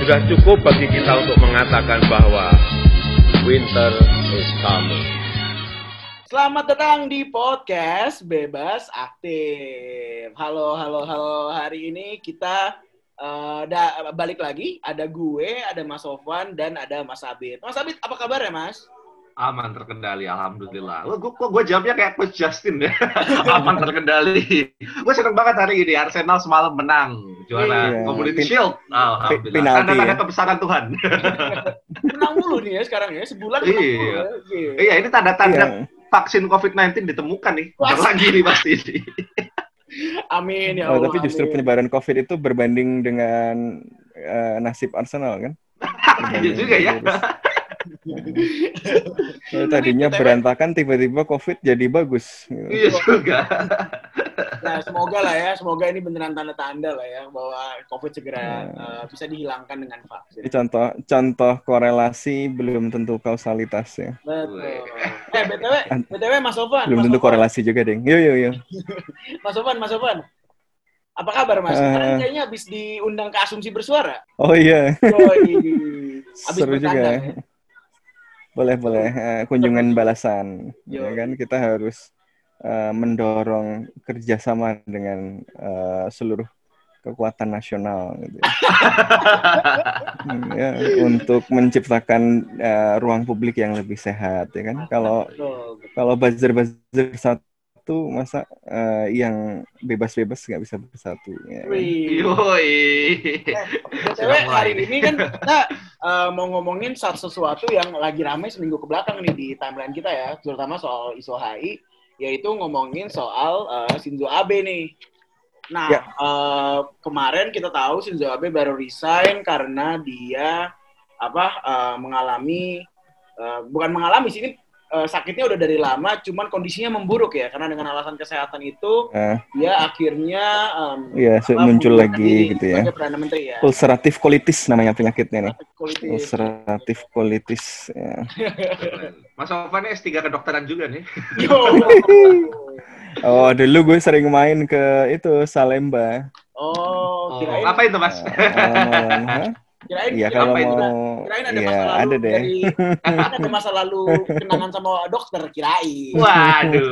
Sudah cukup bagi kita untuk mengatakan bahwa winter is coming. Selamat datang di podcast Bebas Aktif. Halo, halo, halo. Hari ini kita eh, da- balik lagi. Ada gue, ada Mas Sofwan, dan ada Mas Abid. Mas Abid, apa kabar ya, Mas? Aman terkendali, alhamdulillah. Lo gue gue jawabnya kayak Coach Justin ya. Aman terkendali. gue seneng banget hari ini Arsenal semalam menang juara Iya. Community Pin- Shield. Alhamdulillah. penalti Tanda-tanda ya. kebesaran Tuhan. Menang mulu nih ya sekarang ya. Sebulan menang Iya. mulu ya. Iya. iya, ini tanda-tanda Iya. vaksin COVID-19 ditemukan nih. Bentar lagi nih pasti nih. Amin ya Oh, Allah. tapi justru amin. penyebaran COVID itu berbanding dengan eh, nasib Arsenal kan? Iya juga ya. Ya, tadinya BTW berantakan, tiba-tiba COVID jadi bagus. Iya juga. Nah, semoga lah ya, semoga ini beneran tanda-tanda lah ya bahwa COVID segera Iya. eh, bisa dihilangkan dengan vaksin. Ini contoh contoh korelasi belum tentu kausalitas ya. Betul. Eh, BTW, BTW Mas Sofwan. Belum Mas tentu Sofwan. korelasi juga, Ding. Yo yo yo. Mas Sofwan, Mas Sofwan. Apa kabar Mas? Eh. Kemarin kayaknya habis diundang ke Asumsi Bersuara. Oh iya, Yoi. Habis seru juga. bertandang ya. Boleh boleh Eh, kunjungan balasan. Ya kan kita harus eh, mendorong kerjasama dengan eh, seluruh kekuatan nasional gitu. ya. Hmm, ya, untuk menciptakan eh, ruang publik yang lebih sehat ya kan kalau Betul, betul. kalau buzzer-buzzer satu masa eh, yang bebas-bebas nggak bisa bersatu ya kan? Wih. Mulai hari ini kan kita eh, mau ngomongin satu sesuatu yang lagi rame seminggu ke belakang nih di timeline kita ya, terutama soal isu HI, yaitu ngomongin soal eh, Shinzo Abe nih. Nah, Ya. eh, kemarin kita tahu Shinzo Abe baru resign karena dia apa eh, mengalami eh, bukan mengalami sih ini eh, sakitnya udah dari lama, cuman kondisinya memburuk ya karena dengan alasan kesehatan itu Eh, dia akhirnya em, Iya, su- apa, muncul lagi diri gitu ya. Menteri ya. ulceratif colitis namanya penyakitnya nih ulceratif colitis ya. Mas ini S3 kedokteran juga nih. Yo. oh dulu gue sering main ke itu Salemba Oh, Oh, apa itu Mas? Hah? Kirain Iya kirain kalau apa itu? mau kirain ada Iya, masa lalu ada deh. dari kirain ada masa lalu kenangan sama dokter kirain. Waduh.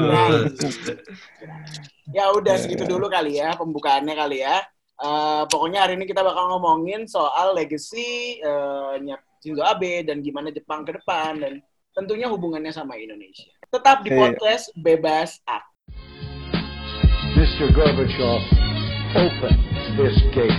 Ya udah Iya. segitu dulu kali ya pembukaannya kali ya. Eh, pokoknya hari ini kita bakal ngomongin soal legacy nya Shinzo Abe dan gimana Jepang ke depan dan tentunya hubungannya sama Indonesia. Tetap di Iya. podcast Bebas Ak. Mr. Gorbachev, open this gate.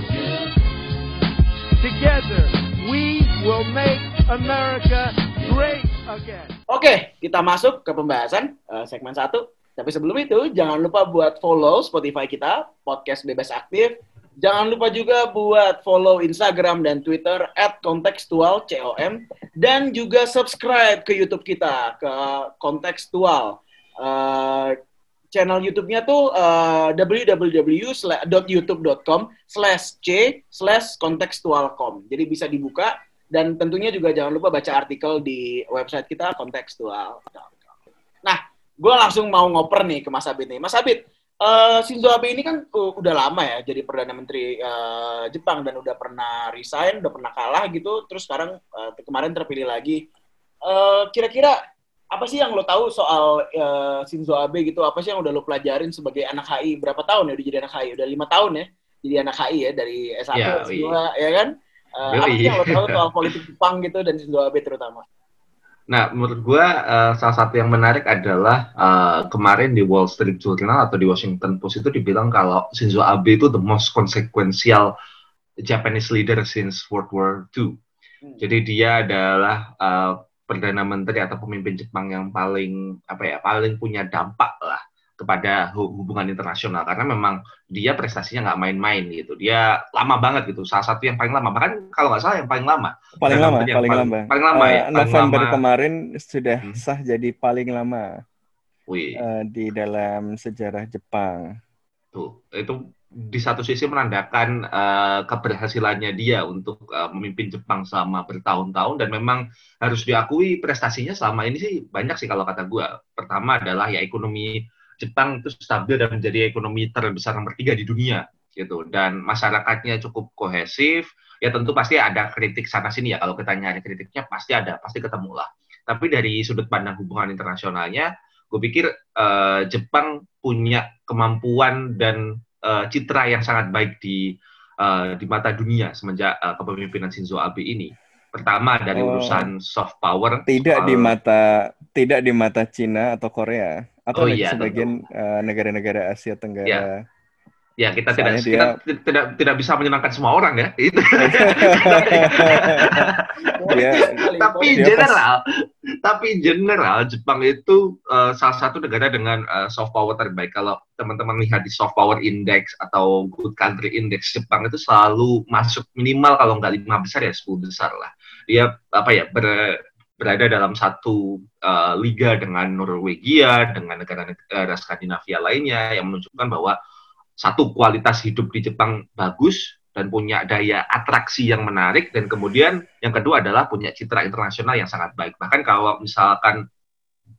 Together, we will make America great again. Oke, kita masuk ke pembahasan eh, segmen satu. Tapi sebelum itu, jangan lupa buat follow Spotify kita, podcast bebas aktif. Jangan lupa juga buat follow Instagram dan Twitter at kontekstual, C-O-M. Dan juga subscribe ke YouTube kita, ke kontekstual. Eh, channel YouTube-nya tuh uh, www.youtube.com slash c slash kontekstualcom. Jadi bisa dibuka dan tentunya juga jangan lupa baca artikel di website kita kontekstual. Nah, gue langsung mau ngoper nih ke Mas Abid nih. Mas Abid, eh, Shinzo Abe ini kan uh, udah lama ya jadi perdana menteri eh, Jepang dan udah pernah resign, udah pernah kalah gitu, terus sekarang eh, kemarin terpilih lagi. Eh, Kira-kira apa sih yang lo tahu soal eh, Shinzo Abe gitu? Apa sih yang udah lo pelajarin sebagai anak HI? Berapa tahun ya udah jadi anak HI? Udah lima tahun ya jadi anak HI ya dari S1 Ya, S2 ya kan? Eh, apa sih yang lo tahu soal politik Jepang gitu dan Shinzo Abe terutama? Nah, menurut gua eh, salah satu yang menarik adalah eh, kemarin di Wall Street Journal atau di Washington Post itu dibilang kalau Shinzo Abe itu the most consequential Japanese leader since World War II. Hmm. Jadi dia adalah eh, perdana menteri atau pemimpin Jepang yang paling apa ya paling punya dampak lah kepada hubungan internasional karena memang dia prestasinya nggak main-main gitu. Dia lama banget gitu. Salah satu yang paling lama bahkan kalau nggak salah yang paling lama. Paling lama, paling, paling lama. Paling lama uh, ya. Paling November lama. kemarin sudah hmm. sah jadi paling lama. Wih. Uh, di dalam sejarah Jepang. Tuh, itu di satu sisi menandakan uh, keberhasilannya dia untuk uh, memimpin Jepang selama bertahun-tahun dan memang harus diakui prestasinya selama ini sih banyak sih kalau kata gue. Pertama adalah ya ekonomi Jepang itu stabil dan menjadi ekonomi terbesar nomor tiga di dunia gitu dan masyarakatnya cukup kohesif. Ya tentu pasti ada kritik sana sini ya kalau kita nyari kritiknya pasti ada pasti ketemu lah. Tapi dari sudut pandang hubungan internasionalnya, gue pikir uh, Jepang punya kemampuan dan uh, citra yang sangat baik di uh, di mata dunia semenjak uh, kepemimpinan Shinzo Abe ini. Pertama dari oh, urusan soft power. Tidak soal... di mata tidak di mata Cina atau Korea atau oh, iya, sebagian negara-negara uh, Asia Tenggara. Ya ya kita tidak dia... kita tidak tidak bisa menyenangkan semua orang ya. Itu. Dia, tapi dia general pas... tapi general Jepang itu uh, salah satu negara dengan uh, soft power terbaik. Kalau teman-teman lihat di soft power index atau good country index Jepang itu selalu masuk minimal kalau nggak lima besar ya sepuluh besar lah. Dia apa ya ber, berada dalam satu uh, liga dengan Norwegia dengan negara-negara Skandinavia lainnya yang menunjukkan bahwa satu kualitas hidup di Jepang bagus dan punya daya atraksi yang menarik dan kemudian yang kedua adalah punya citra internasional yang sangat baik. Bahkan kalau misalkan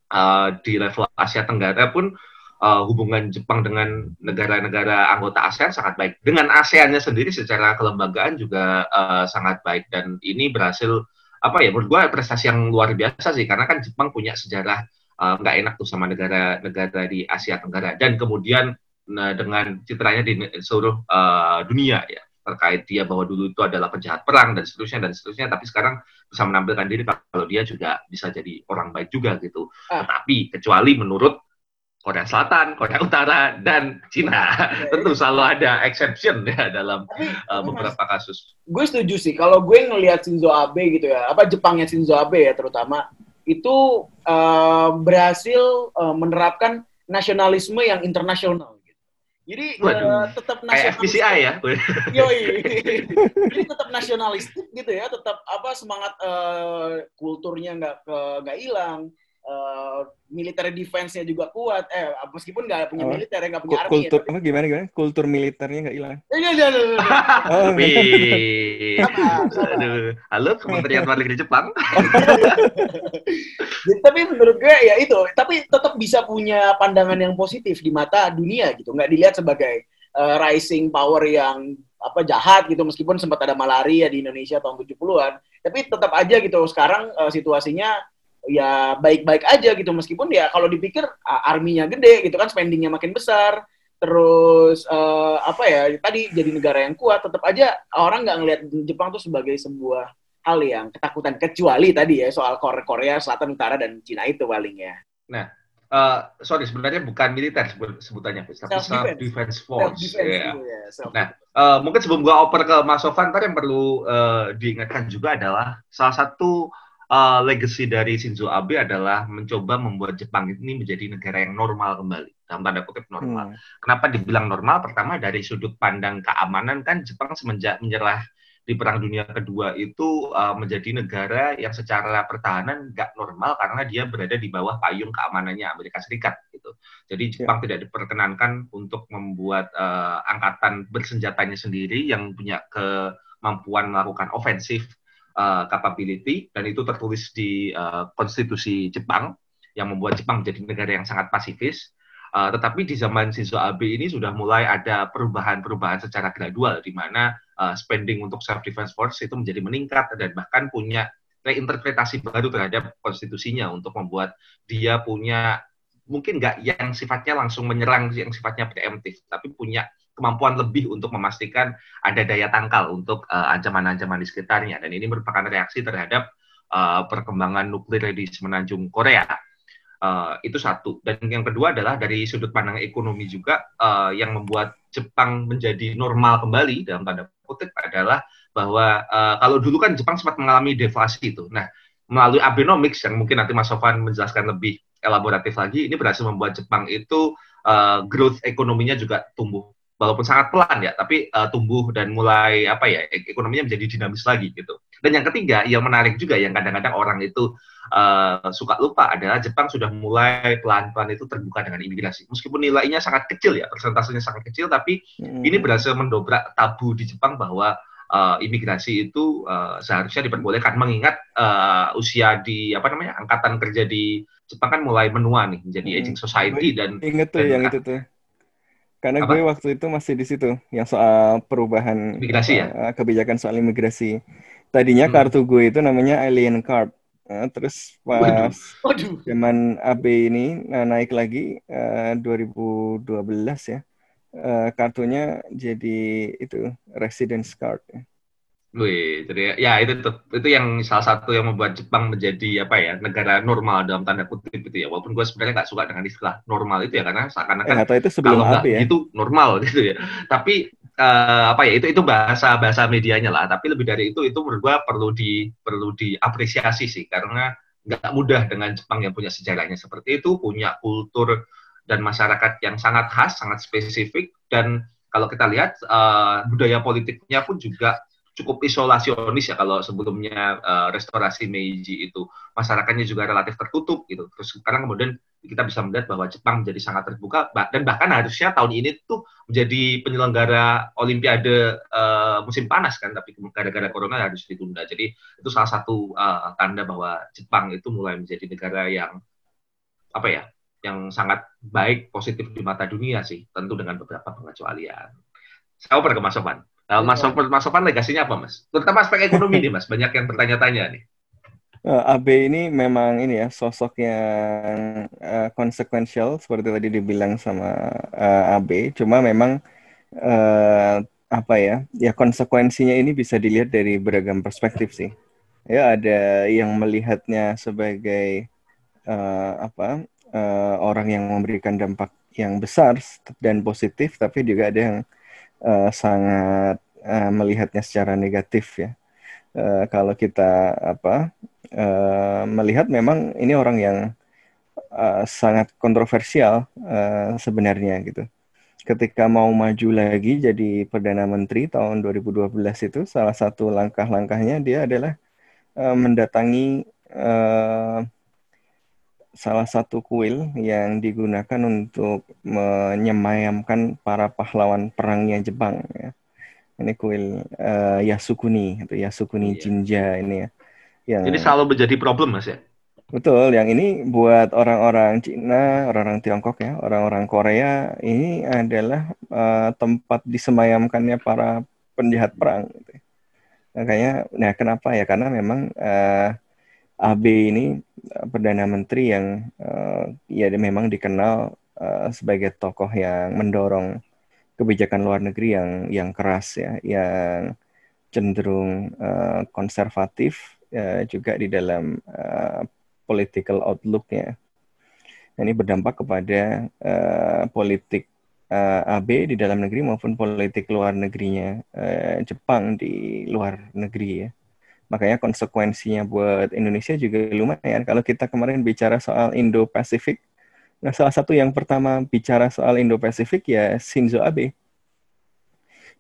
uh, di level Asia Tenggara pun uh, hubungan Jepang dengan negara-negara anggota ASEAN sangat baik. Dengan ASEAN-nya sendiri secara kelembagaan juga uh, sangat baik. Dan ini berhasil apa ya menurut gue prestasi yang luar biasa sih. Karena kan Jepang punya sejarah nggak uh, enak tuh sama negara-negara di Asia Tenggara. Dan kemudian nah, dengan citranya di seluruh uh, dunia ya terkait dia bahwa dulu itu adalah penjahat perang dan seterusnya dan seterusnya tapi sekarang bisa menampilkan diri kalau dia juga bisa jadi orang baik juga gitu ah. tetapi kecuali menurut Korea Selatan, Korea Utara, dan Cina. Okay. Tentu selalu ada exception ya dalam Tapi, uh, beberapa kasus. Gue setuju sih. Kalau gue ngelihat Shinzo Abe gitu ya, apa Jepangnya Shinzo Abe ya terutama, itu uh, berhasil uh, menerapkan nasionalisme yang internasional. Jadi uh, tetap nasionalis. FPCI ya. Yoi. Jadi tetap nasionalistik gitu ya, tetap apa semangat uh, kulturnya nggak nggak hilang. Uh, militer defense-nya juga kuat. Eh, meskipun nggak punya oh. militer, nggak punya army. Kultur, ya, apa gimana gimana? Kultur militernya nggak hilang. Iya, iya, iya. Oh, Halo, Kementerian Luar Negeri Jepang. tapi menurut gue ya itu, tapi tetap bisa punya pandangan yang positif di mata dunia gitu. Nggak dilihat sebagai uh, rising power yang apa jahat gitu meskipun sempat ada malaria di Indonesia tahun 70-an tapi tetap aja gitu sekarang uh, situasinya ya baik-baik aja gitu meskipun ya kalau dipikir arminya gede gitu kan spendingnya makin besar terus uh, apa ya tadi jadi negara yang kuat tetap aja orang nggak ngelihat Jepang tuh sebagai sebuah hal yang ketakutan kecuali tadi ya soal Korea, Korea Selatan Utara dan Cina itu paling ya. Nah, uh, sorry sebenarnya bukan militer sebutannya, tapi self defense, defense force. Self -defense yeah. ya, self nah, uh, mungkin sebelum gua oper ke Mas Sofan, tadi yang perlu uh, diingatkan juga adalah salah satu uh, legacy dari Shinzo Abe adalah mencoba membuat Jepang ini menjadi negara yang normal kembali dalam tanda kutip normal. Hmm. Kenapa dibilang normal? Pertama dari sudut pandang keamanan kan Jepang semenjak menyerah di Perang Dunia Kedua itu uh, menjadi negara yang secara pertahanan nggak normal karena dia berada di bawah payung keamanannya Amerika Serikat gitu. Jadi ya. Jepang ya. tidak diperkenankan untuk membuat uh, angkatan bersenjatanya sendiri yang punya kemampuan melakukan ofensif uh, capability dan itu tertulis di uh, konstitusi Jepang yang membuat Jepang menjadi negara yang sangat pasifis. Uh, tetapi di zaman Shinzo Abe ini sudah mulai ada perubahan-perubahan secara gradual di mana uh, spending untuk self defense force itu menjadi meningkat dan bahkan punya reinterpretasi baru terhadap konstitusinya untuk membuat dia punya mungkin nggak yang sifatnya langsung menyerang yang sifatnya preemptif tapi punya kemampuan lebih untuk memastikan ada daya tangkal untuk uh, ancaman-ancaman di sekitarnya dan ini merupakan reaksi terhadap uh, perkembangan nuklir di semenanjung Korea. Uh, itu satu dan yang kedua adalah dari sudut pandang ekonomi juga uh, yang membuat Jepang menjadi normal kembali dalam tanda kutip adalah bahwa uh, kalau dulu kan Jepang sempat mengalami deflasi itu. Nah, melalui Abenomics yang mungkin nanti Mas Sofan menjelaskan lebih elaboratif lagi, ini berhasil membuat Jepang itu uh, growth ekonominya juga tumbuh walaupun sangat pelan ya, tapi uh, tumbuh dan mulai apa ya ekonominya menjadi dinamis lagi gitu. Dan yang ketiga yang menarik juga yang kadang-kadang orang itu uh, suka lupa adalah Jepang sudah mulai pelan-pelan itu terbuka dengan imigrasi. Meskipun nilainya sangat kecil ya, persentasenya sangat kecil, tapi hmm. ini berhasil mendobrak tabu di Jepang bahwa uh, imigrasi itu uh, seharusnya diperbolehkan mengingat uh, usia di apa namanya angkatan kerja di Jepang kan mulai menua nih menjadi hmm. aging society dan inget tuh dan, yang itu tuh karena apa? gue waktu itu masih di situ yang soal perubahan imigrasi ya? Eh, kebijakan soal imigrasi. Tadinya hmm. kartu gue itu namanya alien card. Nah, terus pas Waduh. zaman AB ini nah, naik lagi uh, eh, 2012 ya. Uh, kartunya jadi itu residence card. Ya. Wih, jadi ya itu itu yang salah satu yang membuat Jepang menjadi apa ya negara normal dalam tanda kutip itu ya. Walaupun gue sebenarnya nggak suka dengan istilah normal itu ya karena seakan-akan eh, itu sebelum kalau ya. itu normal gitu ya. Tapi uh, apa ya itu itu bahasa bahasa medianya lah. Tapi lebih dari itu itu menurut gue perlu di perlu diapresiasi sih karena nggak mudah dengan Jepang yang punya sejarahnya seperti itu, punya kultur dan masyarakat yang sangat khas, sangat spesifik dan kalau kita lihat uh, budaya politiknya pun juga cukup isolasionis ya kalau sebelumnya uh, restorasi Meiji itu masyarakatnya juga relatif tertutup gitu. Terus sekarang kemudian kita bisa melihat bahwa Jepang menjadi sangat terbuka dan bahkan harusnya tahun ini tuh menjadi penyelenggara Olimpiade uh, musim panas kan, tapi gara-gara corona harus ditunda. Jadi itu salah satu uh, tanda bahwa Jepang itu mulai menjadi negara yang apa ya, yang sangat baik positif di mata dunia sih, tentu dengan beberapa pengecualian. Saya oper ke Mas Sofan. Nah, Mas Sofan, Mas Sofan legasinya apa, Mas? Terutama aspek ekonomi nih, Mas. Banyak yang bertanya-tanya nih. Uh, eh, AB ini memang ini ya sosok yang uh, konsekuensial seperti tadi dibilang sama uh, eh, AB. Cuma memang uh, apa ya? Ya konsekuensinya ini bisa dilihat dari beragam perspektif sih. Ya ada yang melihatnya sebagai uh, apa? Uh, orang yang memberikan dampak yang besar dan positif, tapi juga ada yang uh, sangat uh, melihatnya secara negatif ya. Uh, kalau kita apa uh, melihat memang ini orang yang uh, sangat kontroversial uh, sebenarnya gitu. Ketika mau maju lagi jadi perdana menteri tahun 2012 itu salah satu langkah-langkahnya dia adalah uh, mendatangi uh, salah satu kuil yang digunakan untuk menyemayamkan para pahlawan perangnya Jepang ya. Ini kuil uh, Yasukuni atau Yasukuni iya. Jinja ini ya. Yang Jadi selalu menjadi problem Mas ya. Betul, yang ini buat orang-orang Cina, orang-orang Tiongkok ya, orang-orang Korea ini adalah uh, tempat disemayamkannya para penjahat perang gitu. Makanya nah kenapa ya? Karena memang uh, AB ini uh, perdana menteri yang uh, ya memang dikenal uh, sebagai tokoh yang mendorong kebijakan luar negeri yang yang keras ya, yang cenderung uh, konservatif uh, juga di dalam uh, political outlooknya. Ini berdampak kepada uh, politik uh, AB di dalam negeri maupun politik luar negerinya uh, Jepang di luar negeri ya. Makanya konsekuensinya buat Indonesia juga lumayan. Kalau kita kemarin bicara soal Indo-Pasifik, nah salah satu yang pertama bicara soal Indo-Pasifik ya Shinzo Abe.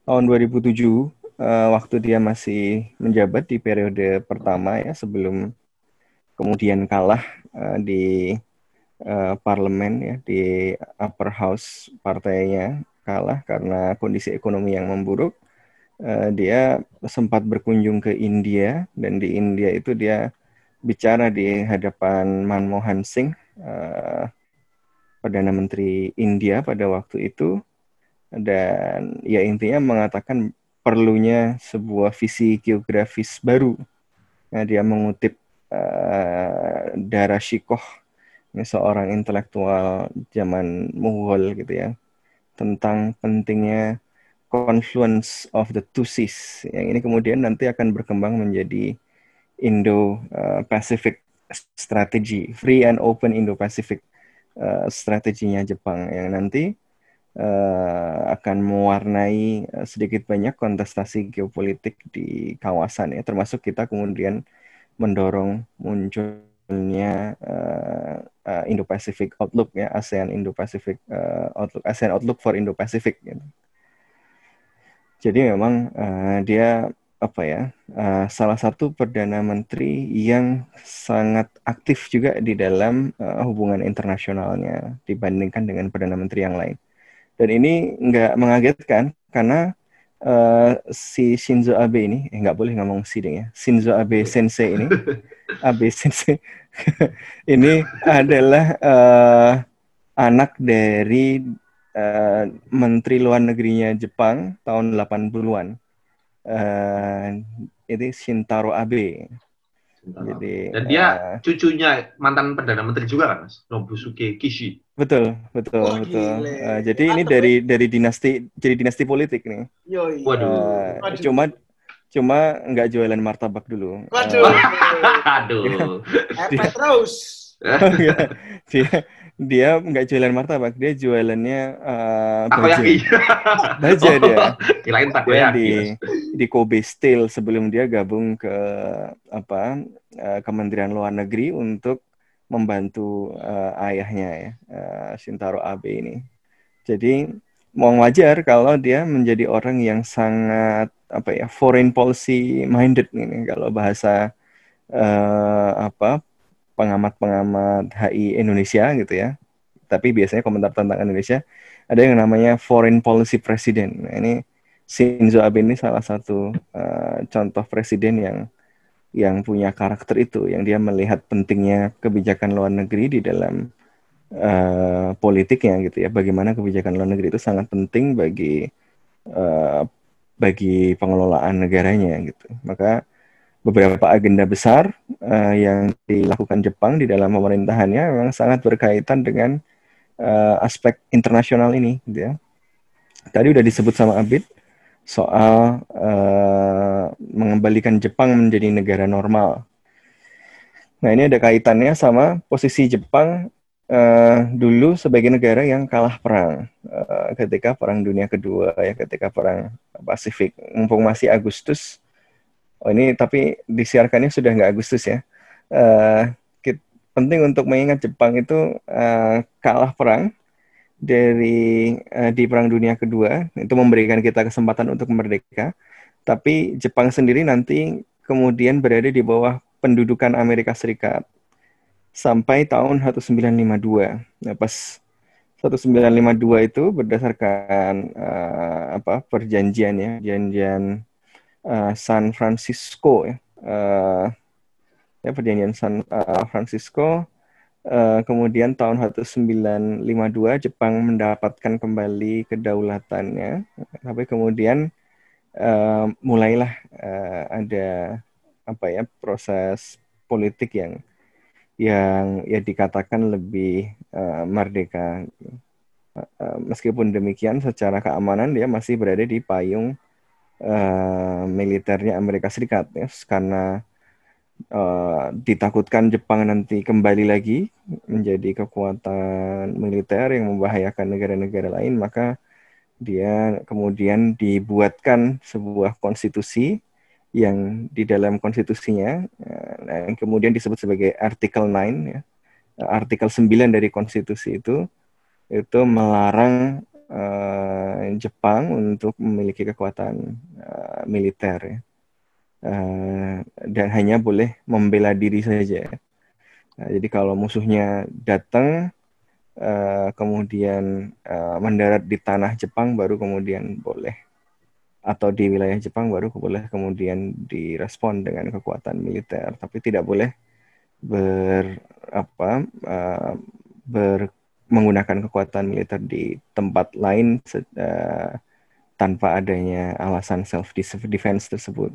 Tahun 2007, uh, eh, waktu dia masih menjabat di periode pertama ya sebelum kemudian kalah uh, di uh, parlemen ya di upper house partainya kalah karena kondisi ekonomi yang memburuk uh, dia sempat berkunjung ke India dan di India itu dia bicara di hadapan Manmohan Singh uh, perdana menteri India pada waktu itu dan ya intinya mengatakan perlunya sebuah visi geografis baru. Nah, dia mengutip uh, Dara Shikoh, ini seorang intelektual zaman Mughal gitu ya, tentang pentingnya confluence of the two seas. Yang ini kemudian nanti akan berkembang menjadi Indo-Pacific Strategy, Free and Open Indo-Pacific uh, strateginya Jepang yang nanti uh, akan mewarnai sedikit banyak kontestasi geopolitik di kawasan ya, termasuk kita kemudian mendorong muncul munculnya Indo-Pacific Outlook ya ASEAN Indo-Pacific Outlook ASEAN Outlook for Indo-Pacific gitu. Jadi memang uh, dia apa ya uh, salah satu perdana menteri yang sangat aktif juga di dalam uh, hubungan internasionalnya dibandingkan dengan perdana menteri yang lain. Dan ini nggak mengagetkan karena uh, si Shinzo Abe ini, eh nggak boleh ngomong si deh ya, Shinzo Abe Sensei ini, Abe Sensei ini adalah uh, anak dari uh, Menteri Luar Negerinya Jepang tahun 80-an. Uh, itu Shintaro Abe. Jadi, Dan dia uh, cucunya mantan perdana menteri juga kan, Mas? Nobusuke Kishi. Betul, betul, oh, betul. Uh, jadi ini dari dari dinasti jadi dinasti politik nih. Yoi. Waduh. Uh, cuma cuma nggak jualan martabak dulu. Waduh. Uh, Aduh. dia, terus. dia dia nggak jualan martabak, dia jualannya uh, baja. baja dia. Oh, kirain dia di di Kobe Steel sebelum dia gabung ke apa uh, Kementerian Luar Negeri untuk membantu uh, ayahnya ya uh, Shintaro Abe ini. Jadi mau wajar kalau dia menjadi orang yang sangat apa ya foreign policy minded ini kalau bahasa uh, apa pengamat-pengamat HI Indonesia gitu ya. Tapi biasanya komentar tentang Indonesia ada yang namanya foreign policy president. Nah, ini Shinzo Abe ini salah satu uh, contoh presiden yang yang punya karakter itu, yang dia melihat pentingnya kebijakan luar negeri di dalam uh, politiknya gitu ya. Bagaimana kebijakan luar negeri itu sangat penting bagi uh, bagi pengelolaan negaranya gitu. Maka beberapa agenda besar uh, yang dilakukan Jepang di dalam pemerintahannya memang sangat berkaitan dengan uh, aspek internasional ini, gitu ya. Tadi udah disebut sama Abid soal uh, mengembalikan Jepang menjadi negara normal. Nah ini ada kaitannya sama posisi Jepang uh, dulu sebagai negara yang kalah perang uh, ketika Perang Dunia Kedua ya, ketika Perang Pasifik. Mumpung masih Agustus Oh ini tapi disiarkannya sudah nggak Agustus ya. Uh, penting untuk mengingat Jepang itu uh, kalah perang dari uh, di Perang Dunia Kedua itu memberikan kita kesempatan untuk merdeka. Tapi Jepang sendiri nanti kemudian berada di bawah pendudukan Amerika Serikat sampai tahun 1952. Nah, pas 1952 itu berdasarkan uh, apa perjanjian ya, perjanjian uh, San Francisco ya, uh, ya perjanjian San uh, Francisco. Uh, kemudian tahun 1952 Jepang mendapatkan kembali kedaulatannya, tapi kemudian uh, mulailah uh, ada apa ya proses politik yang yang ya dikatakan lebih uh, merdeka. Uh, meskipun demikian, secara keamanan dia masih berada di payung uh, militernya Amerika Serikat ya. Karena uh, ditakutkan Jepang nanti kembali lagi menjadi kekuatan militer yang membahayakan negara-negara lain maka dia kemudian dibuatkan sebuah konstitusi yang di dalam konstitusinya nah, yang kemudian disebut sebagai artikel 9 ya. Artikel 9 dari konstitusi itu itu melarang uh, Jepang untuk memiliki kekuatan uh, militer ya. Uh, dan hanya boleh membela diri saja. Nah, jadi kalau musuhnya datang uh, kemudian uh, mendarat di tanah Jepang baru kemudian boleh atau di wilayah Jepang baru boleh kemudian direspon dengan kekuatan militer tapi tidak boleh ber apa uh, ber menggunakan kekuatan militer di tempat lain uh, tanpa adanya alasan self defense tersebut.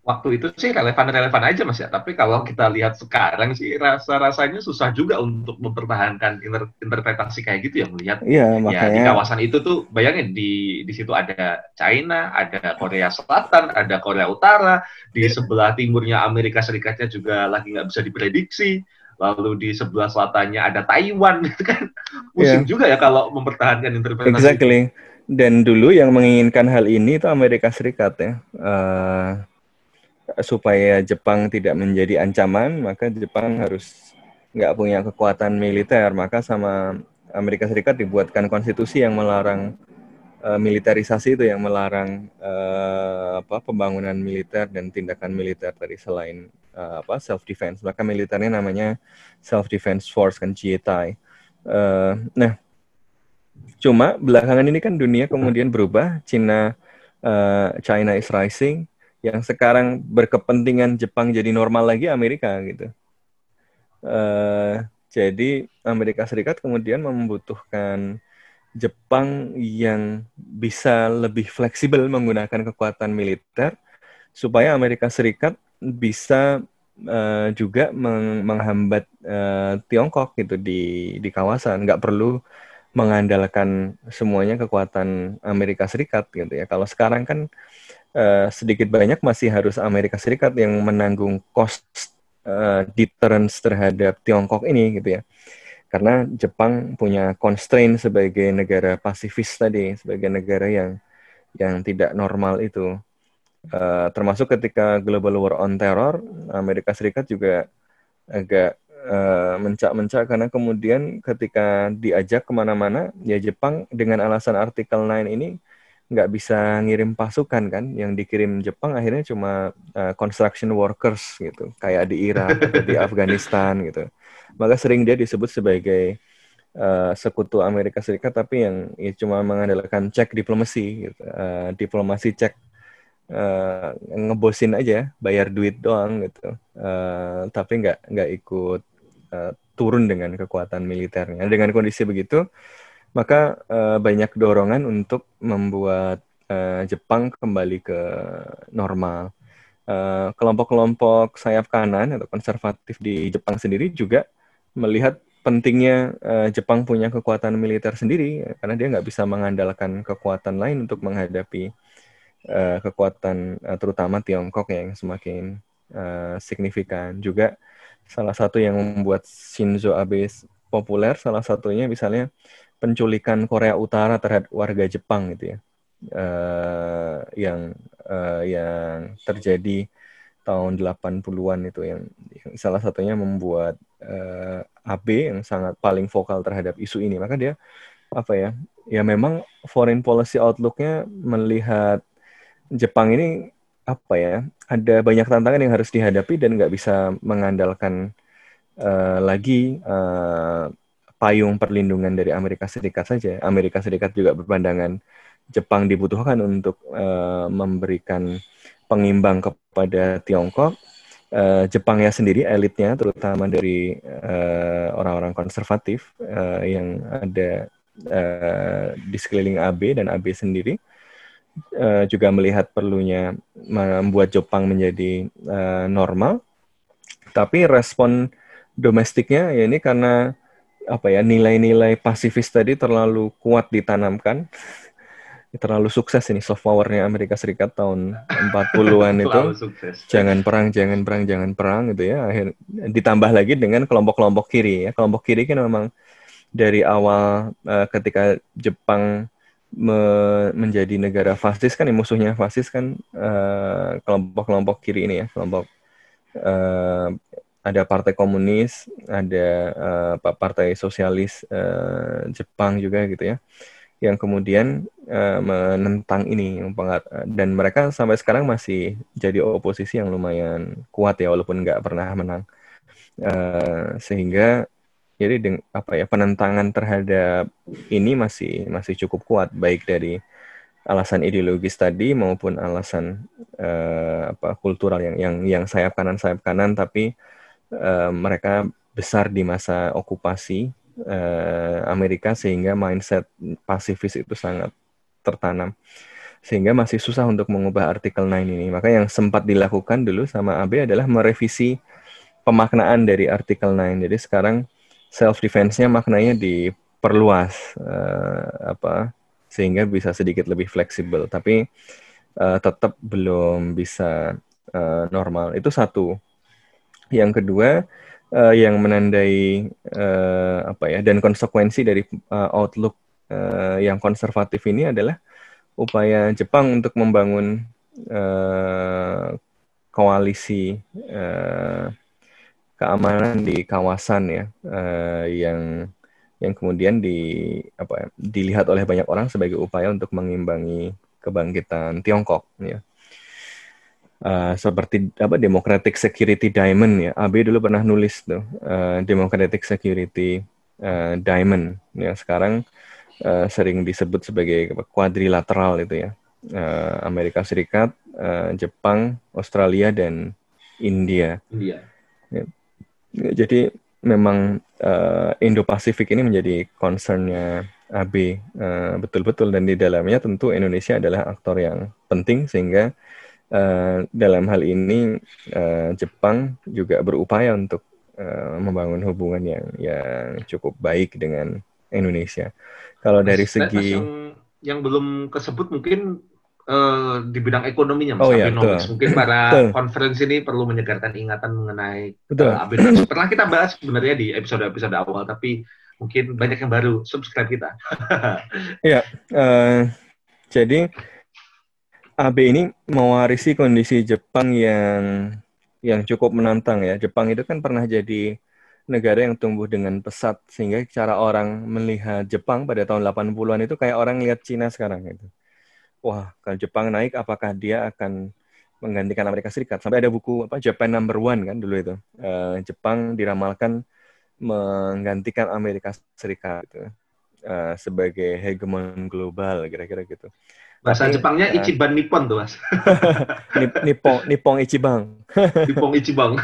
Waktu itu sih relevan-relevan aja mas ya, tapi kalau kita lihat sekarang sih rasa-rasanya susah juga untuk mempertahankan inter interpretasi kayak gitu ya melihat iya, makanya... ya di kawasan itu tuh bayangin di di situ ada China, ada Korea Selatan, ada Korea Utara, di sebelah timurnya Amerika Serikatnya juga lagi nggak bisa diprediksi lalu di sebelah selatannya ada Taiwan itu kan pusing yeah. juga ya kalau mempertahankan interpretasi. Exactly. Dan dulu yang menginginkan hal ini itu Amerika Serikat ya. Uh, supaya Jepang tidak menjadi ancaman, maka Jepang harus nggak punya kekuatan militer. Maka sama Amerika Serikat dibuatkan konstitusi yang melarang uh, militerisasi itu, yang melarang uh, apa pembangunan militer dan tindakan militer tadi selain uh, apa self defense. Maka militernya namanya self defense force kan JITAI. Uh, nah, cuma belakangan ini kan dunia kemudian berubah. Cina uh, China is rising yang sekarang berkepentingan Jepang jadi normal lagi Amerika gitu. Uh, jadi Amerika Serikat kemudian membutuhkan Jepang yang bisa lebih fleksibel menggunakan kekuatan militer supaya Amerika Serikat bisa uh, juga meng menghambat uh, Tiongkok gitu di di kawasan. Nggak perlu mengandalkan semuanya kekuatan Amerika Serikat gitu ya. Kalau sekarang kan uh, sedikit banyak masih harus Amerika Serikat yang menanggung cost uh, deterrence terhadap Tiongkok ini gitu ya. Karena Jepang punya constraint sebagai negara pasifis tadi, sebagai negara yang yang tidak normal itu. Uh, termasuk ketika global war on terror, Amerika Serikat juga agak uh, mencak-mencak karena kemudian ketika diajak ke mana-mana, ya Jepang dengan alasan artikel 9 ini nggak bisa ngirim pasukan kan yang dikirim Jepang akhirnya cuma uh, construction workers gitu kayak di Irak di Afghanistan gitu maka sering dia disebut sebagai uh, sekutu Amerika Serikat tapi yang ya, cuma mengandalkan cek diplomasi gitu. uh, diplomasi cek uh, ngebosin aja bayar duit doang gitu uh, tapi nggak nggak ikut uh, turun dengan kekuatan militernya dengan kondisi begitu maka uh, banyak dorongan untuk membuat uh, Jepang kembali ke normal. Eh, kelompok-kelompok uh, sayap kanan atau konservatif di Jepang sendiri juga melihat pentingnya uh, Jepang punya kekuatan militer sendiri karena dia nggak bisa mengandalkan kekuatan lain untuk menghadapi uh, kekuatan uh, terutama Tiongkok yang semakin uh, signifikan. Juga salah satu yang membuat Shinzo Abe populer salah satunya misalnya penculikan Korea Utara terhadap warga Jepang gitu ya uh, yang uh, yang terjadi tahun 80-an itu yang, yang salah satunya membuat uh, eh, AB yang sangat paling vokal terhadap isu ini maka dia apa ya ya memang foreign policy outlooknya melihat Jepang ini apa ya ada banyak tantangan yang harus dihadapi dan nggak bisa mengandalkan uh, lagi uh, payung perlindungan dari Amerika Serikat saja. Amerika Serikat juga berpandangan Jepang dibutuhkan untuk uh, memberikan pengimbang kepada Tiongkok. Uh, Jepangnya sendiri elitnya terutama dari uh, orang-orang konservatif uh, yang ada uh, di sekeliling AB dan AB sendiri uh, juga melihat perlunya membuat Jepang menjadi uh, normal. Tapi respon domestiknya ya ini karena apa ya nilai-nilai pasifis tadi terlalu kuat ditanamkan. Terlalu sukses ini soft powernya Amerika Serikat tahun 40-an itu. Jangan perang jangan perang jangan perang gitu ya. Akhir ditambah lagi dengan kelompok-kelompok kiri ya. Kelompok kiri kan memang dari awal uh, ketika Jepang me menjadi negara fasis kan musuhnya fasis kan eh, kelompok-kelompok uh, kiri ini ya kelompok uh, ada partai komunis, ada uh, partai sosialis uh, Jepang juga gitu ya, yang kemudian uh, menentang ini dan mereka sampai sekarang masih jadi oposisi yang lumayan kuat ya walaupun nggak pernah menang, uh, sehingga jadi deng, apa ya penentangan terhadap ini masih masih cukup kuat baik dari alasan ideologis tadi maupun alasan uh, apa kultural yang yang yang sayap kanan sayap kanan tapi uh, mereka besar di masa okupasi uh, Amerika sehingga mindset pasifis itu sangat tertanam sehingga masih susah untuk mengubah artikel 9 ini. Maka yang sempat dilakukan dulu sama AB adalah merevisi pemaknaan dari artikel 9. Jadi sekarang self defense-nya maknanya diperluas uh, apa sehingga bisa sedikit lebih fleksibel, tapi uh, tetap belum bisa uh, normal. Itu satu. Yang kedua, uh, yang menandai uh, apa ya dan konsekuensi dari uh, outlook uh, yang konservatif ini adalah upaya Jepang untuk membangun uh, koalisi uh, keamanan di kawasan ya uh, yang yang kemudian di apa ya, dilihat oleh banyak orang sebagai upaya untuk mengimbangi kebangkitan Tiongkok ya. Uh, seperti apa Democratic Security Diamond ya. AB dulu pernah nulis tuh uh, Democratic Security uh, Diamond ya. Sekarang uh, sering disebut sebagai kuadrilateral itu ya. Uh, Amerika Serikat, uh, Jepang, Australia dan India. India. Ya. Jadi memang uh, Indo-Pasifik ini menjadi concernnya AB uh, betul-betul dan di dalamnya tentu Indonesia adalah aktor yang penting sehingga uh, dalam hal ini uh, Jepang juga berupaya untuk uh, membangun hubungan yang yang cukup baik dengan Indonesia. Kalau dari segi yang, yang belum kesebut mungkin uh, di bidang ekonominya Mas oh, iya, Abenomics. Betul. Mungkin para konferensi ini perlu menyegarkan ingatan mengenai betul. Uh, Abenomics. Pernah kita bahas sebenarnya di episode-episode awal, tapi mungkin banyak yang baru subscribe kita. Iya, uh, jadi AB ini mewarisi kondisi Jepang yang yang cukup menantang ya. Jepang itu kan pernah jadi negara yang tumbuh dengan pesat sehingga cara orang melihat Jepang pada tahun 80-an itu kayak orang lihat Cina sekarang gitu wah kalau Jepang naik apakah dia akan menggantikan Amerika Serikat? Sampai ada buku apa Japan Number One kan dulu itu. Uh, Jepang diramalkan menggantikan Amerika Serikat gitu, uh, sebagai hegemon global kira-kira gitu. Bahasa Tapi, Jepangnya uh, Ichiban Nippon tuh mas. Nippon Nippon Ichiban Nippon Ichiban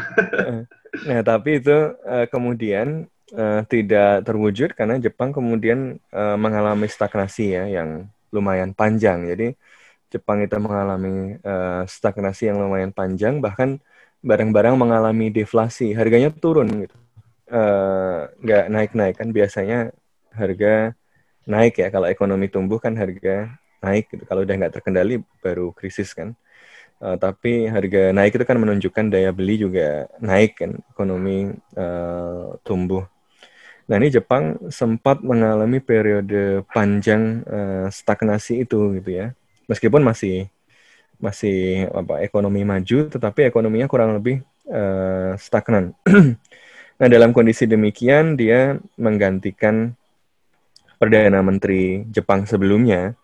nah tapi itu uh, kemudian uh, tidak terwujud karena Jepang kemudian uh, mengalami stagnasi ya yang lumayan panjang. Jadi Jepang itu mengalami uh, stagnasi yang lumayan panjang, bahkan barang-barang mengalami deflasi, harganya turun gitu, uh, nggak naik-naik kan biasanya harga naik ya kalau ekonomi tumbuh kan harga naik gitu. Kalau udah nggak terkendali baru krisis kan. Uh, tapi harga naik itu kan menunjukkan daya beli juga naik kan, ekonomi uh, tumbuh. Nah ini Jepang sempat mengalami periode panjang uh, stagnasi itu gitu ya. Meskipun masih masih apa ekonomi maju, tetapi ekonominya kurang lebih uh, stagnan. nah dalam kondisi demikian dia menggantikan perdana menteri Jepang sebelumnya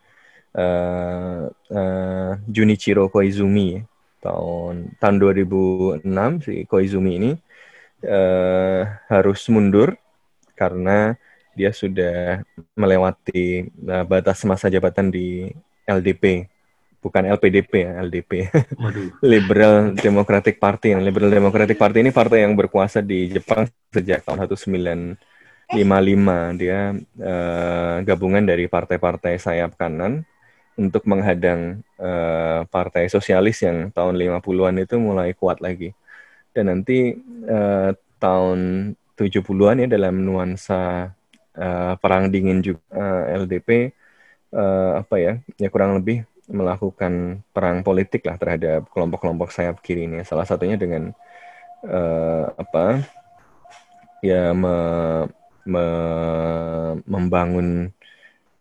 uh, uh, Junichiro Koizumi tahun tahun 2006 si Koizumi ini uh, harus mundur karena dia sudah melewati uh, batas masa jabatan di LDP bukan LPDP ya LDP Liberal Democratic Party. Liberal Democratic Party ini partai yang berkuasa di Jepang sejak tahun 1955 dia uh, gabungan dari partai-partai sayap kanan untuk menghadang uh, partai sosialis yang tahun 50-an itu mulai kuat lagi. Dan nanti uh, tahun 70-an ya dalam nuansa uh, perang dingin juga uh, eh, LDP uh, eh, apa ya ya kurang lebih melakukan perang politik lah terhadap kelompok-kelompok sayap kiri ini. Salah satunya dengan uh, apa ya me, me, membangun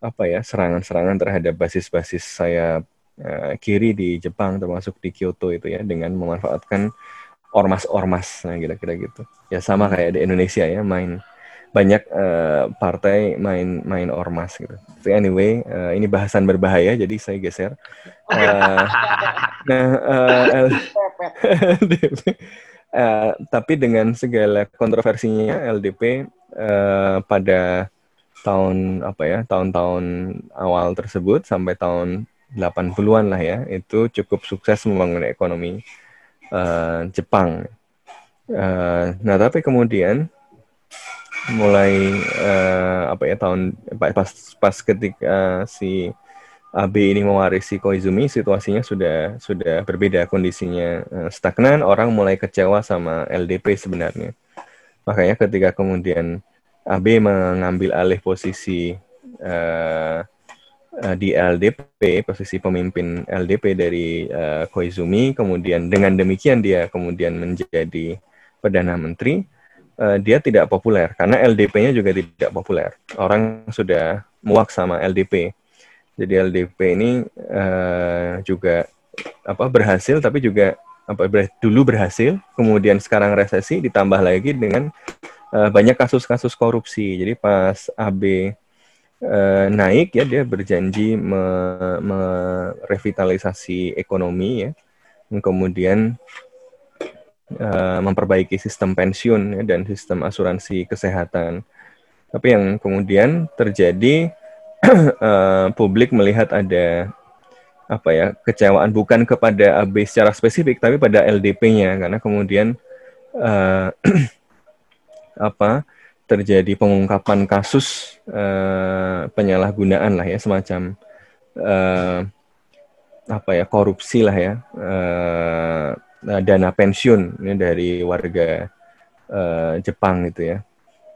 apa ya serangan-serangan terhadap basis-basis sayap uh, kiri di Jepang termasuk di Kyoto itu ya dengan memanfaatkan ormas-ormas nah kira-kira gitu ya sama kayak di Indonesia ya main banyak uh, partai main main ormas gitu. So anyway, uh, ini bahasan berbahaya jadi saya geser. Uh, nah, uh, LDP, uh, tapi dengan segala kontroversinya LDP uh, pada tahun apa ya tahun-tahun awal tersebut sampai tahun 80-an lah ya itu cukup sukses membangun ekonomi uh, Jepang. Uh, nah tapi kemudian mulai uh, apa ya tahun pas pas ketika si AB ini mewarisi Koizumi situasinya sudah sudah berbeda kondisinya uh, stagnan orang mulai kecewa sama LDP sebenarnya makanya ketika kemudian AB mengambil alih posisi uh, uh, di LDP posisi pemimpin LDP dari uh, Koizumi. Kemudian dengan demikian dia kemudian menjadi perdana menteri. Uh, dia tidak populer karena LDP-nya juga tidak populer. Orang sudah muak sama LDP jadi LDP ini uh, juga apa berhasil tapi juga apa ber- dulu berhasil, kemudian sekarang resesi ditambah lagi dengan eh, banyak kasus-kasus korupsi. Jadi pas AB eh, naik ya dia berjanji me- merevitalisasi ekonomi ya, kemudian eh, memperbaiki sistem pensiun ya, dan sistem asuransi kesehatan. Tapi yang kemudian terjadi eh, publik melihat ada apa ya kecewaan bukan kepada AB secara spesifik tapi pada LDP-nya karena kemudian eh, apa terjadi pengungkapan kasus eh, penyalahgunaan lah ya semacam eh, apa ya korupsi lah ya eh, dana pensiun ya, dari warga eh, Jepang gitu ya.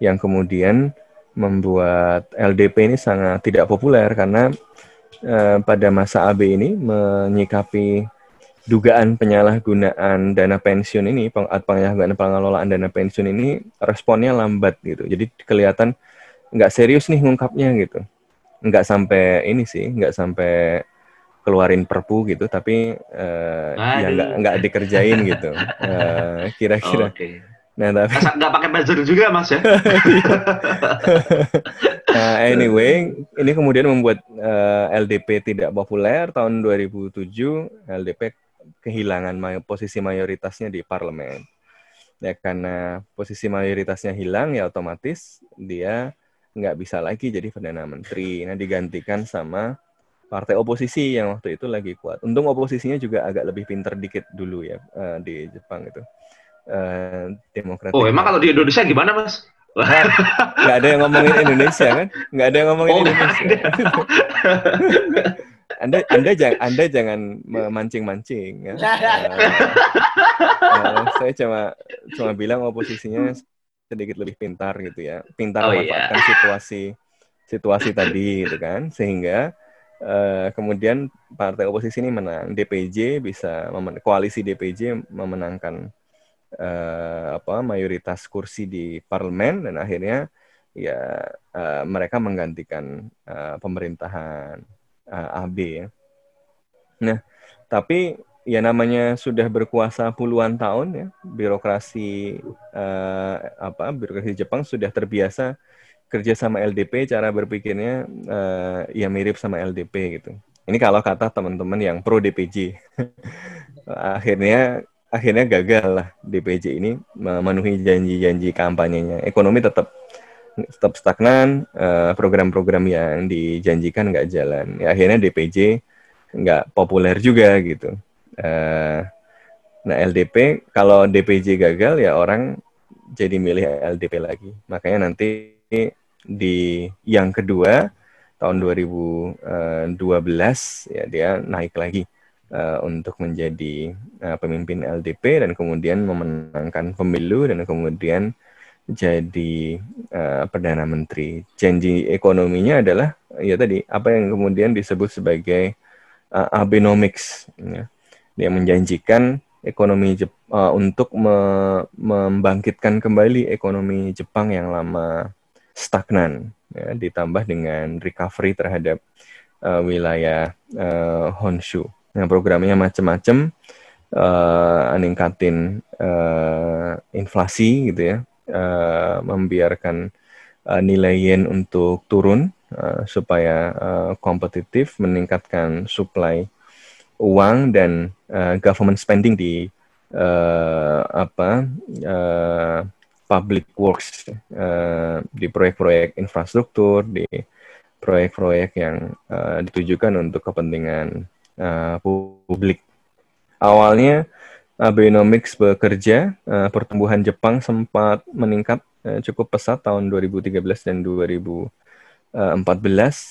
Yang kemudian membuat LDP ini sangat tidak populer karena eh, pada masa AB ini menyikapi dugaan penyalahgunaan dana pensiun ini, peng- penyalahgunaan pengelolaan dana pensiun ini responnya lambat gitu. Jadi kelihatan nggak serius nih ngungkapnya gitu. Nggak sampai ini sih, nggak sampai keluarin perpu gitu, tapi eh, ya nggak nggak dikerjain gitu. Eh, Kira-kira. Oke. Nah tapi nggak pakai buzzer juga mas ya? Nah, anyway, ini kemudian membuat eh, LDP tidak populer tahun 2007. LDP kehilangan may- posisi mayoritasnya di parlemen. Ya karena posisi mayoritasnya hilang, ya otomatis dia nggak bisa lagi jadi perdana menteri. Nah, digantikan sama partai oposisi yang waktu itu lagi kuat. Untung oposisinya juga agak lebih pinter dikit dulu ya eh, di Jepang itu. Demokrat. Oh emang kalau di Indonesia gimana mas? nggak ada yang ngomongin Indonesia kan? Nggak ada yang ngomongin Oh, Indonesia. anda Anda jangan Anda jangan memancing-mancing ya. Eh, eh, saya cuma cuma bilang oposisinya sedikit lebih pintar gitu ya. Pintar Oh, memanfaatkan situasi situasi tadi gitu kan sehingga eh, kemudian partai oposisi ini menang. DPJ bisa memen- koalisi DPJ memenangkan eh, apa mayoritas kursi di parlemen dan akhirnya ya eh, mereka menggantikan eh, pemerintahan eh, AB ya. Nah, tapi ya namanya sudah berkuasa puluhan tahun ya, birokrasi eh, apa birokrasi Jepang sudah terbiasa kerja sama LDP, cara berpikirnya eh, ya mirip sama LDP gitu. Ini kalau kata teman-teman yang pro DPJ. akhirnya akhirnya gagal lah DPJ ini memenuhi janji-janji kampanyenya. Ekonomi tetap tetap stagnan, eh, program-program yang dijanjikan nggak jalan. Ya, akhirnya DPJ nggak populer juga gitu. Eh, nah LDP kalau DPJ gagal ya orang jadi milih LDP lagi. Makanya nanti di yang kedua tahun 2012 ya dia naik lagi eh, untuk menjadi eh, pemimpin LDP dan kemudian memenangkan pemilu dan kemudian jadi eh, perdana menteri. Janji ekonominya adalah ya tadi apa yang kemudian disebut sebagai uh, Abenomics. Ya. Dia menjanjikan ekonomi Jep uh, untuk me- membangkitkan kembali ekonomi Jepang yang lama stagnan, ya, ditambah dengan recovery terhadap uh, wilayah uh, Honshu. Nah, programnya macam-macam, uh, ningkatin uh, inflasi gitu ya, uh, membiarkan uh, nilai yen untuk turun uh, supaya uh, kompetitif, meningkatkan supply uang dan uh, government spending di uh, apa uh, public works uh, di proyek-proyek infrastruktur di proyek-proyek yang uh, ditujukan untuk kepentingan uh, publik. Awalnya Abenomics bekerja, uh, pertumbuhan Jepang sempat meningkat uh, cukup pesat tahun 2013 dan 2014.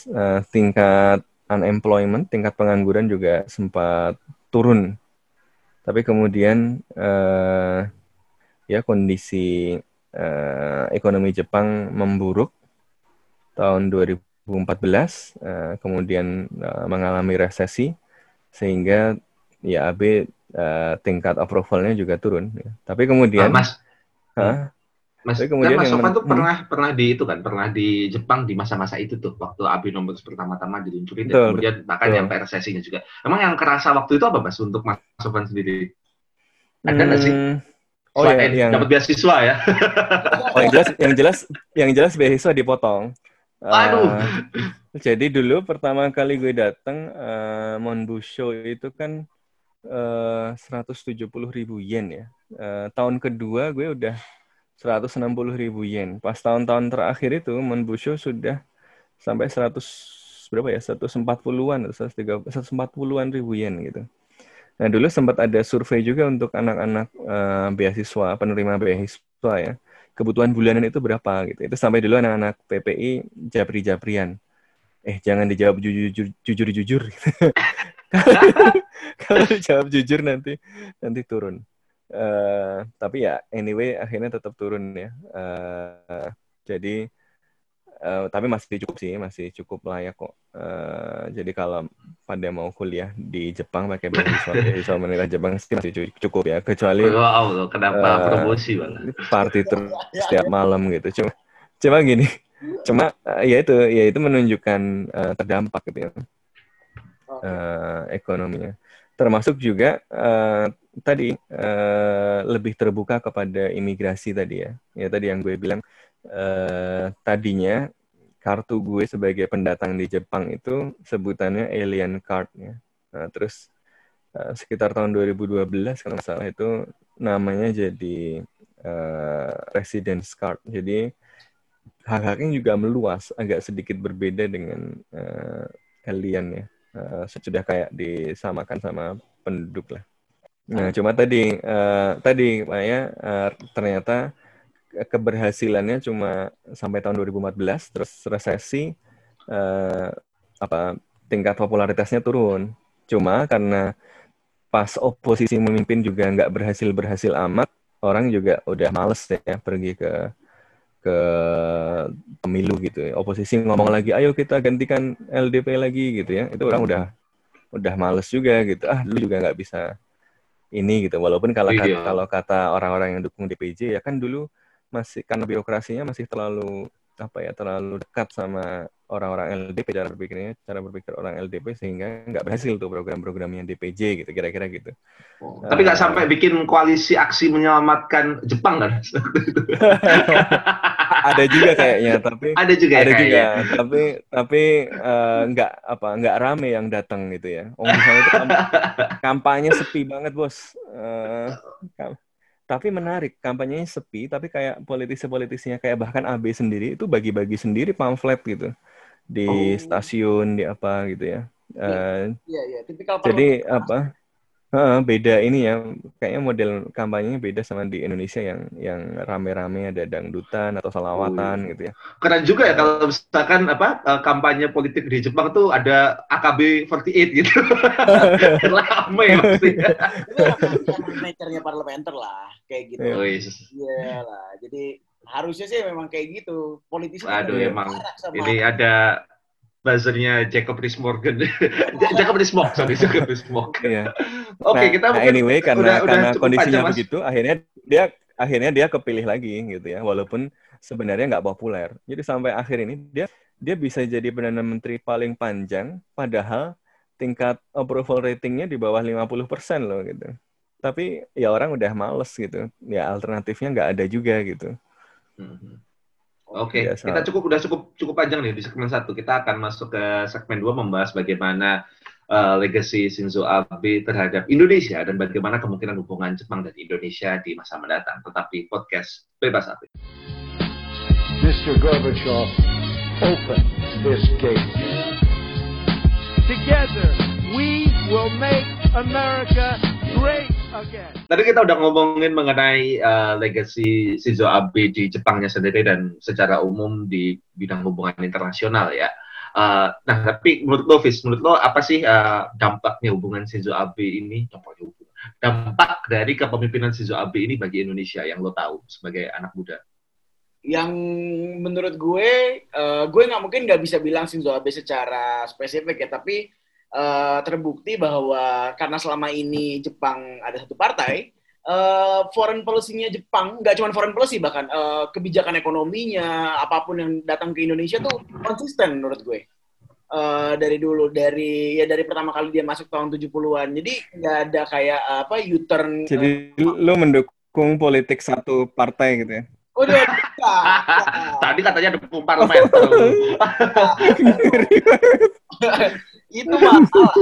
Uh, tingkat unemployment, tingkat pengangguran juga sempat turun. Tapi kemudian ya kondisi ekonomi Jepang memburuk tahun 2014, uh, kemudian mengalami resesi sehingga ya AB uh, tingkat approvalnya juga turun. Ya. Tapi kemudian, Ah, Mas, Hah? Mas, Tapi kan kemudian Mas yang Sofan men- tuh pernah pernah di itu kan, pernah di Jepang di masa-masa itu tuh, waktu Abenomics pertama-tama diluncurin Betul, dan kemudian bahkan betul. yang resesinya juga. Emang yang kerasa waktu itu apa Mas untuk Mas Sofan sendiri? Ada nggak sih? Hmm, Oh Selain ya, yang dapat beasiswa ya. oh yang jelas yang jelas yang jelas beasiswa dipotong. Aduh. Eh, jadi dulu pertama kali gue datang eh, Monbusho itu kan eh, 170 ribu yen ya. Eh, tahun kedua gue udah 160 ribu yen. Pas tahun-tahun terakhir itu Monbusho sudah sampai 100 berapa ya? 140-an atau 130 140-an ribu yen gitu. Nah, dulu sempat ada survei juga untuk anak-anak eh, beasiswa, penerima beasiswa ya. Kebutuhan bulanan itu berapa gitu. Itu sampai dulu anak-anak PPI japri-japrian. Eh, jangan dijawab jujur jujur jujur. Kalau dijawab jujur nanti nanti turun. Eh, tapi ya anyway akhirnya tetap turun ya. Eh, jadi eh, tapi masih cukup sih, masih cukup layak kok. Eh, jadi kalau pada mau kuliah di Jepang pakai beasiswa beasiswa menilai Jepang sih masih cu- cukup ya. Kecuali Wow, loh, kenapa Eh, promosi malah? party terus setiap malam gitu. Cuma cuma gini, cuma eh, ya itu ya itu menunjukkan eh, terdampak gitu ya Eh, ekonominya. Termasuk juga eh, tadi eh, lebih terbuka kepada imigrasi tadi ya. Ya tadi yang gue bilang eh, tadinya kartu gue sebagai pendatang di Jepang itu sebutannya alien card ya. Nah, terus eh, sekitar tahun 2012 kalau nggak salah itu namanya jadi eh, residence card. Jadi hak-haknya juga meluas, agak sedikit berbeda dengan eh, alien ya. Eh, sudah kayak disamakan sama penduduk lah. Nah, cuma tadi eh, tadi Maya eh, ternyata keberhasilannya cuma sampai tahun 2014 terus resesi eh, apa tingkat popularitasnya turun. Cuma karena pas oposisi memimpin juga nggak berhasil berhasil amat, orang juga udah males ya pergi ke ke pemilu gitu. ya. Oposisi ngomong lagi, ayo kita gantikan LDP lagi gitu ya. Itu orang udah udah males juga gitu. Ah, lu juga nggak bisa ini gitu. Walaupun kalau kata, Iya. kalau kata orang-orang yang dukung DPJ ya kan dulu masih karena birokrasinya masih terlalu apa ya terlalu dekat sama orang-orang LDP cara berpikirnya cara berpikir orang LDP sehingga nggak berhasil tuh program-programnya DPJ gitu kira-kira gitu. Oh, Tapi nggak sampai bikin koalisi aksi menyelamatkan Jepang kan? ada juga kayaknya tapi Ada juga ada ya juga kayaknya. tapi tapi eh, nggak apa nggak rame yang datang gitu ya oh misalnya itu kamp- kampanye sepi banget bos Eh, kam- tapi menarik kampanyenya sepi tapi kayak politisi-politisinya kayak bahkan AB sendiri itu bagi-bagi sendiri pamflet gitu di Oh. stasiun di apa gitu ya Eh, Iya, iya. Tipikal jadi apa Heeh, beda ini ya kayaknya model kampanyenya beda sama di Indonesia yang yang rame-rame ada dangdutan atau salawatan gitu ya Keren juga ya kalau misalkan apa eh, kampanye politik di Jepang tuh ada AKB48 gitu. Rame pasti. Itu parlementer lah. Kayak gitu. Iya. Wis. Iya lah. Jadi harusnya sih memang kayak gitu. Politisi Aduh udah emang ini ada buzzernya Jacob Rees-Morgan. Jacob Rees-Mogg, sorry Jacob Rees-Mogg. Iya. Oke, Nah, kita nah, mungkin anyway karena udah- udah karena cukup kondisinya panjang, Mas. begitu, akhirnya dia akhirnya dia kepilih lagi gitu ya, walaupun sebenarnya nggak populer. Jadi sampai akhir ini dia dia bisa jadi perdana menteri paling panjang, padahal tingkat approval ratingnya di bawah 50% loh gitu. Tapi ya orang udah males gitu. Ya alternatifnya nggak ada juga gitu. Mhm. Oke, Biasa. kita cukup udah cukup cukup panjang nih di segmen satu. Kita akan masuk ke segmen dua membahas bagaimana uh, legacy Shinzo Abe terhadap Indonesia dan bagaimana kemungkinan hubungan Jepang dan Indonesia di masa mendatang. Tetapi podcast bebas Abe. Mr. Gorbachev, open this gate. Together, we will make America great again. Tadi kita udah ngomongin mengenai uh, legacy Shinzo Abe di Jepangnya sendiri dan secara umum di bidang hubungan internasional ya. Uh, nah, tapi menurut lo, Fis, menurut lo apa sih uh, dampaknya hubungan Shinzo Abe ini? Dampaknya. Dampak dari kepemimpinan Shinzo Abe ini bagi Indonesia yang lo tahu sebagai anak muda. yang menurut gue, eh, gue nggak mungkin nggak bisa bilang Shinzo Abe secara spesifik ya, tapi eh, terbukti bahwa karena selama ini Jepang ada satu partai, eh, foreign policy-nya Jepang, nggak cuma foreign policy bahkan eh, kebijakan ekonominya, apa pun yang datang ke Indonesia tuh konsisten menurut gue. eh, dari dulu dari ya dari pertama kali dia masuk tahun 70-an. Jadi nggak ada kayak apa U-turn Jadi lu mendukung politik satu partai gitu ya? Udah. Tadi katanya dukung parlemen. itu masalah.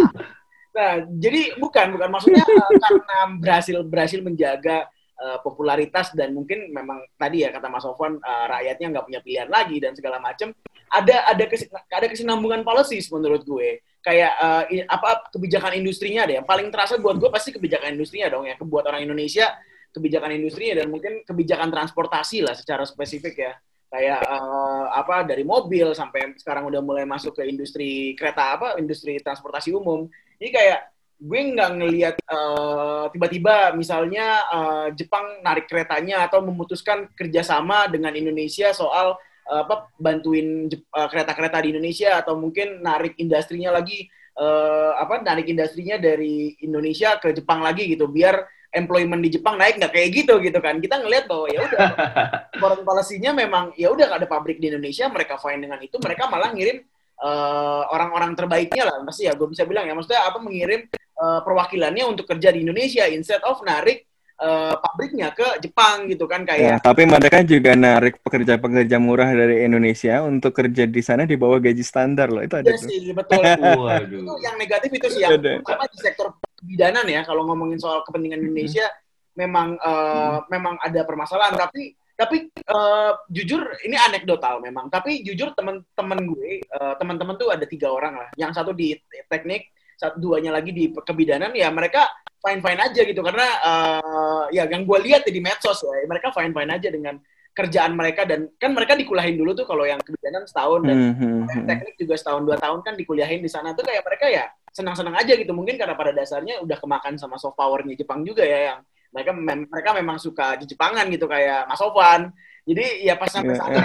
Nah, jadi bukan bukan maksudnya uh, karena berhasil berhasil menjaga uh, popularitas dan mungkin memang tadi ya kata Mas Sofwan uh, rakyatnya nggak punya pilihan lagi dan segala macam. Ada ada kes, ada kesinambungan policies menurut gue. Kayak uh, i- apa kebijakan industrinya deh. Yang paling terasa buat gue pasti kebijakan industrinya dong ya. Buat orang Indonesia kebijakan industrinya dan mungkin kebijakan transportasi lah secara spesifik ya kayak eh, apa dari mobil sampai sekarang udah mulai masuk ke industri kereta apa industri transportasi umum. Ini kayak gue nggak ngelihat eh, tiba-tiba misalnya eh, Jepang narik keretanya atau memutuskan kerjasama dengan Indonesia soal eh, apa bantuin Jep- eh, kereta-kereta di Indonesia atau mungkin narik industrinya lagi eh, apa narik industrinya dari Indonesia ke Jepang lagi gitu biar employment di Jepang naik nggak kayak gitu gitu kan. Kita ngelihat bahwa ya udah foreign policy-nya memang ya udah ada pabrik di Indonesia mereka fine dengan itu mereka malah ngirim eh, orang-orang terbaiknya lah. Pasti ya gue bisa bilang ya. Maksudnya apa mengirim eh, perwakilannya untuk kerja di Indonesia instead of narik eh, pabriknya ke Jepang gitu kan Ya, kayak tapi mereka juga narik pekerja-pekerja murah dari Indonesia untuk kerja di sana di bawah gaji standar loh. Itu ada Iya tuh. sih betul Waduh. itu yang negatif itu sih yang Ada. terutama di sektor kebidanan ya kalau ngomongin soal kepentingan Indonesia memang eh, memang ada permasalahan tapi tapi eh, jujur ini anekdotal memang tapi jujur teman-teman gue eh, teman-teman tuh ada tiga orang lah yang satu di teknik satu duanya lagi di kebidanan ya mereka fine fine aja gitu karena eh, ya yang gue lihat di medsos ya mereka fine fine aja dengan kerjaan mereka dan kan mereka dikulahin dulu tuh kalau yang kebidanan setahun dan Hmm, hmm, yang hmm. teknik juga setahun dua tahun kan dikuliahin di sana tuh kayak mereka ya senang-senang aja gitu mungkin karena pada dasarnya udah kemakan sama soft powernya Jepang juga ya yang mereka mem- mereka memang suka di Jepangan gitu kayak Mas Sofwan jadi ya pas sampai Iya, sana.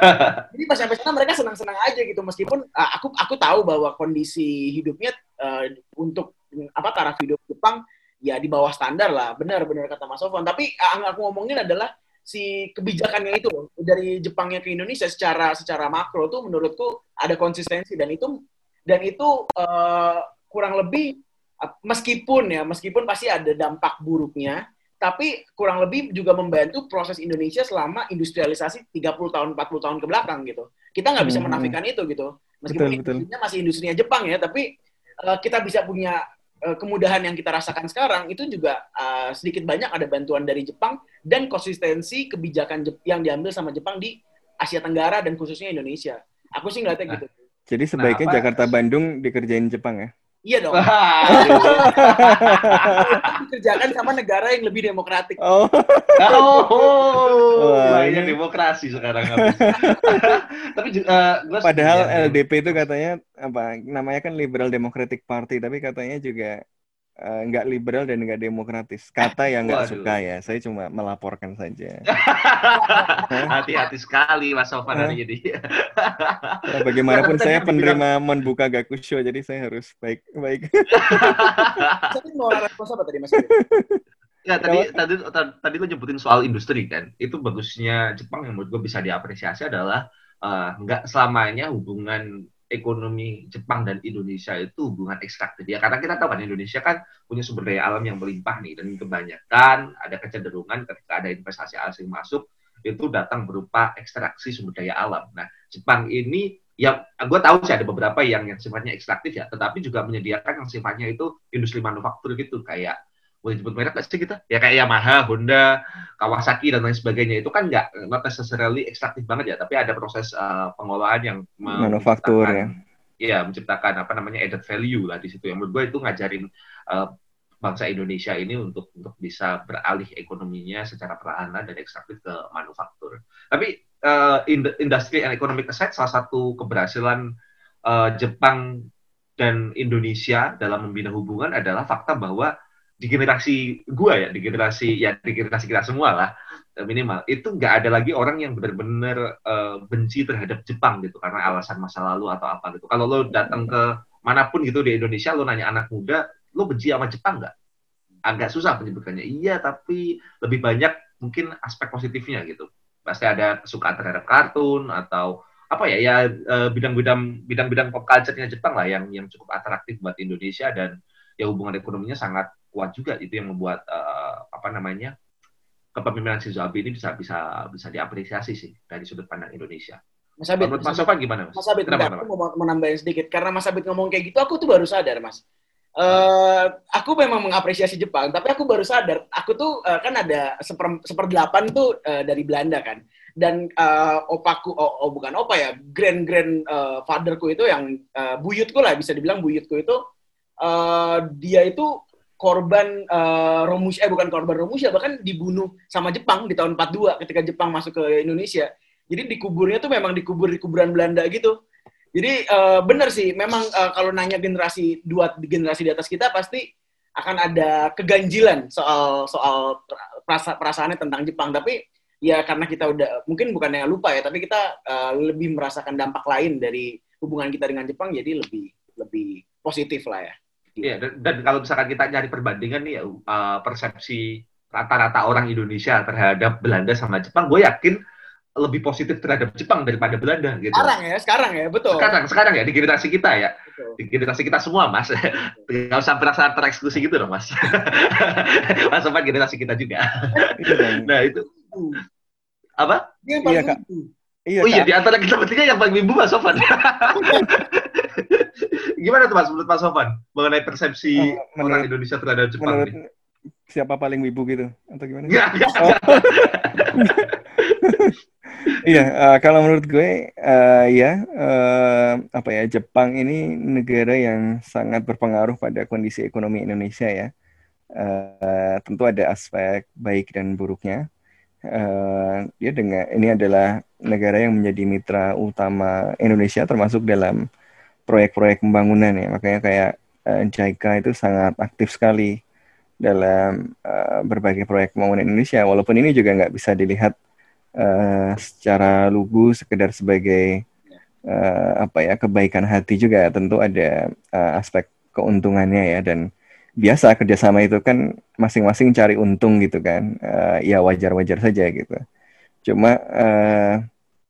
jadi pas sampai sana mereka senang-senang aja gitu. Meskipun uh, aku aku tahu bahwa kondisi hidupnya uh, untuk apa taraf hidup Jepang ya di bawah standar lah. Benar-benar kata Mas Sofwan. Tapi uh, yang aku ngomongin adalah si kebijakannya itu loh. Dari Jepangnya ke Indonesia secara secara makro tuh menurutku ada konsistensi. Dan itu dan itu uh, kurang lebih uh, meskipun ya meskipun pasti ada dampak buruknya tapi kurang lebih juga membantu proses Indonesia selama industrialisasi 30 tahun 40 tahun ke belakang gitu kita nggak bisa Hmm. menafikan itu gitu meskipun Betul, betul. industrinya masih industrinya Jepang ya tapi uh, kita bisa punya uh, kemudahan yang kita rasakan sekarang itu juga uh, sedikit banyak ada bantuan dari Jepang dan konsistensi kebijakan Jep- yang diambil sama Jepang di Asia Tenggara dan khususnya Indonesia. Aku sih ngeliatnya Nah. gitu. Jadi sebaiknya Nah, Jakarta Bandung dikerjain Jepang ya. Iya dong. Wah, Dikerjakan sama negara yang lebih demokratik. Oh, Oh, lainnya ini- demokrasi sekarang. Tapi eh, gua padahal ya. LDP itu katanya apa? Namanya kan Liberal Democratic Party, tapi katanya juga eh, nggak liberal dan nggak demokratis. Kata yang nggak suka ya. Saya cuma melaporkan saja. Hati-hati sekali Mas Sofan hari ini. Nah, bagaimanapun Tapi tadi saya penerima membuka gakusho, jadi saya harus baik baik. Tapi mau respons apa tadi Mas? Ya tadi tadi ta- tadi lo nyebutin soal industri kan. Itu bagusnya Jepang yang menurut gue bisa diapresiasi adalah eh, nggak selamanya hubungan ekonomi Jepang dan Indonesia itu hubungan ekstraktif ya karena kita tahu kan Indonesia kan punya sumber daya alam yang melimpah nih dan kebanyakan ada kecenderungan ketika ada investasi asing masuk itu datang berupa ekstraksi sumber daya alam. Nah Jepang ini yang gue tahu sih ada beberapa yang yang sifatnya ekstraktif ya, tetapi juga menyediakan yang sifatnya itu industri manufaktur gitu kayak boleh disebut merek nggak sih kita? Ya kayak Yamaha, Honda, Kawasaki dan lain sebagainya itu kan nggak not necessarily ekstraktif banget ya, tapi ada proses uh, pengolahan yang Manufaktur, menciptakan- Iya, menciptakan apa namanya added value lah di situ. Yang menurut gue itu ngajarin uh, bangsa Indonesia ini untuk untuk bisa beralih ekonominya secara perlahan dari ekstraktif ke manufaktur. Tapi uh, in- industry and economic aside salah satu keberhasilan uh, Jepang dan Indonesia dalam membina hubungan adalah fakta bahwa di generasi gua ya, di generasi ya di generasi kita semua lah eh, minimal itu nggak ada lagi orang yang benar-benar eh, benci terhadap Jepang gitu karena alasan masa lalu atau apa gitu. Kalau lo datang ke mana pun gitu di Indonesia, lo nanya anak muda, lo benci sama Jepang nggak? Agak susah menyebutkannya. Iya, tapi lebih banyak mungkin aspek positifnya gitu. Pasti ada kesukaan terhadap kartun atau apa ya ya eh, bidang-bidang bidang-bidang pop culture-nya Jepang lah yang yang cukup atraktif buat Indonesia dan ya hubungan ekonominya sangat kuat juga itu yang membuat uh, apa namanya kepemimpinan Shinzo Abe ini bisa bisa bisa diapresiasi sih dari sudut pandang Indonesia. Mas Abid, Menurut Mas Sofan gimana Mas? Mas Abid, Kenapa, kenapa? aku mau menambahin sedikit karena Mas Abid ngomong kayak gitu, aku tuh baru sadar, Mas. Eh, aku memang mengapresiasi Jepang, tapi aku baru sadar, aku tuh eh, kan ada seper seperdelapan tuh eh, dari Belanda kan, dan eh, opaku, oh, oh, bukan opa ya, grand grand eh, fatherku itu yang eh, buyutku lah bisa dibilang buyutku itu, eh, dia itu korban eh, Romusha, eh bukan korban Romusha, bahkan dibunuh sama Jepang di tahun 42 ketika Jepang masuk ke Indonesia. Jadi dikuburnya tuh memang dikubur di kuburan Belanda gitu. Jadi eh, benar sih, memang eh, kalau nanya generasi dua generasi di atas kita pasti akan ada keganjilan soal soal perasa, perasaannya tentang Jepang. Tapi ya karena kita udah mungkin bukan yang lupa ya, tapi kita eh, lebih merasakan dampak lain dari hubungan kita dengan Jepang, jadi lebih lebih positif lah ya. Iya, dan, dan kalau misalkan kita nyari perbandingan nih, ya, uh, persepsi rata-rata orang Indonesia terhadap Belanda sama Jepang, gue yakin lebih positif terhadap Jepang daripada Belanda gitu. Sekarang ya, sekarang ya, betul. Sekarang, sekarang ya di generasi kita ya, Betul. di generasi kita semua, Mas. Nggak usah merasa tereksklusi gitu dong, Mas. mas Sofan generasi kita juga. Iya. Nah itu apa? Ini yang Iya, paling Kak. lucu. Iya, oh iya, Kak. di antara kita bertiga yang paling bimbu Mas Sofan. Gimana tuh Mas menurut Mas Sofan mengenai persepsi Oh, menurut- orang Indonesia terhadap Jepang? menurut nih? siapa paling wibu gitu atau gimana? Nggak, nggak, Oh. Iya, eh, kalau menurut gue eh, ya eh, apa ya Jepang ini negara yang sangat berpengaruh pada kondisi ekonomi Indonesia ya. Eh, tentu ada aspek baik dan buruknya. Eh, dia dengan ini adalah negara yang menjadi mitra utama Indonesia termasuk dalam proyek-proyek pembangunan ya. Makanya kayak eh, JICA itu sangat aktif sekali dalam eh, berbagai proyek pembangunan Indonesia. Walaupun ini juga nggak bisa dilihat eh, secara lugu sekedar sebagai eh, apa ya kebaikan hati juga tentu ada eh, aspek keuntungannya ya dan biasa kerjasama itu kan masing-masing cari untung gitu kan Eh, ya wajar-wajar saja gitu cuma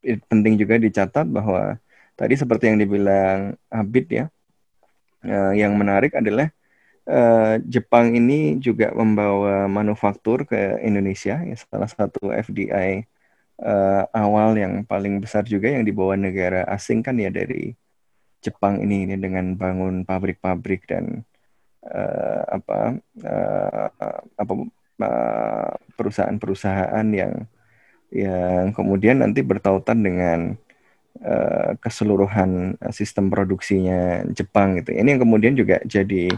it- penting juga dicatat bahwa tadi seperti yang dibilang Abid ya eh, yang menarik adalah eh, Jepang ini juga membawa manufaktur ke Indonesia ya salah satu FDI eh, awal yang paling besar juga yang dibawa negara asing kan ya dari Jepang ini, ini dengan bangun pabrik-pabrik dan eh, apa eh, apa perusahaan-perusahaan yang yang kemudian nanti bertautan dengan eh, keseluruhan sistem produksinya Jepang gitu. Ini yang kemudian juga jadi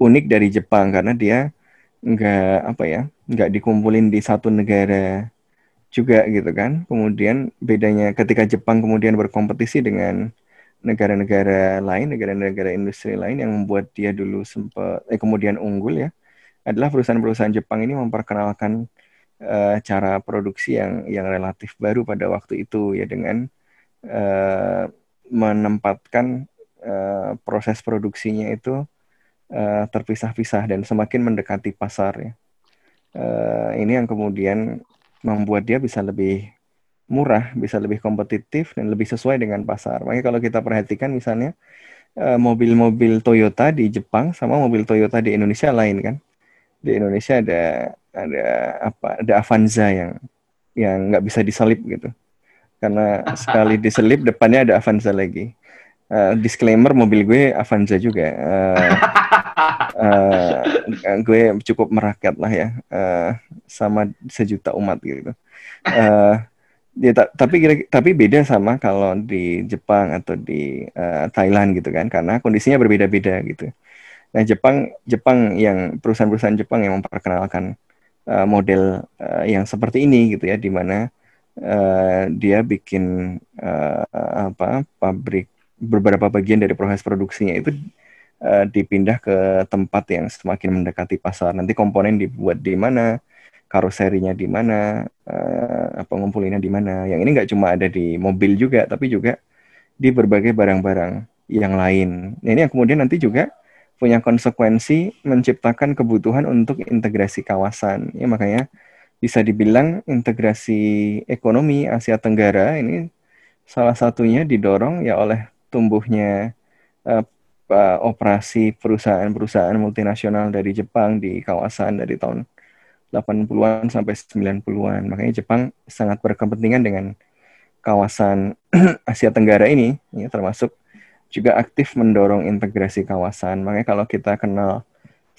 unik dari Jepang karena dia nggak apa ya nggak dikumpulin di satu negara juga gitu kan. Kemudian bedanya ketika Jepang kemudian berkompetisi dengan negara-negara lain, negara-negara industri lain yang membuat dia dulu sempat eh kemudian unggul ya, adalah perusahaan-perusahaan Jepang ini memperkenalkan eh, cara produksi yang yang relatif baru pada waktu itu ya dengan eh, menempatkan eh, proses produksinya itu eh, terpisah-pisah dan semakin mendekati pasar ya. Eh, ini yang kemudian membuat dia bisa lebih murah, bisa lebih kompetitif dan lebih sesuai dengan pasar. Makanya kalau kita perhatikan misalnya mobil-mobil Toyota di Jepang sama mobil Toyota di Indonesia lain kan. Di Indonesia ada ada apa? Ada Avanza yang yang nggak bisa diselip gitu. Karena sekali diselip depannya ada Avanza lagi. Eh, disclaimer mobil gue Avanza juga. Eh, eh, gue cukup merakyat lah ya, eh, sama sejuta umat gitu. Eh, ya, ta- tapi kira tapi beda sama kalau di Jepang atau di eh, Thailand gitu kan, karena kondisinya berbeda-beda gitu. Nah Jepang Jepang yang perusahaan-perusahaan Jepang yang memperkenalkan eh, model eh, yang seperti ini gitu ya, di mana eh, dia bikin eh, apa pabrik beberapa bagian dari proses produksinya itu eh, dipindah ke tempat yang semakin mendekati pasar. Nanti komponen dibuat di mana, karoserinya di mana, eh, apa ngumpulinnya di mana. Yang ini nggak cuma ada di mobil juga, tapi juga di berbagai barang-barang yang lain. Nah, ini yang kemudian nanti juga punya konsekuensi menciptakan kebutuhan untuk integrasi kawasan. Ya makanya bisa dibilang integrasi ekonomi Asia Tenggara ini salah satunya didorong ya oleh tumbuhnya uh, uh, operasi perusahaan-perusahaan multinasional dari Jepang di kawasan dari tahun 80-an sampai 90-an. Makanya Jepang sangat berkepentingan dengan kawasan Asia Tenggara ini, ya, termasuk juga aktif mendorong integrasi kawasan. Makanya kalau kita kenal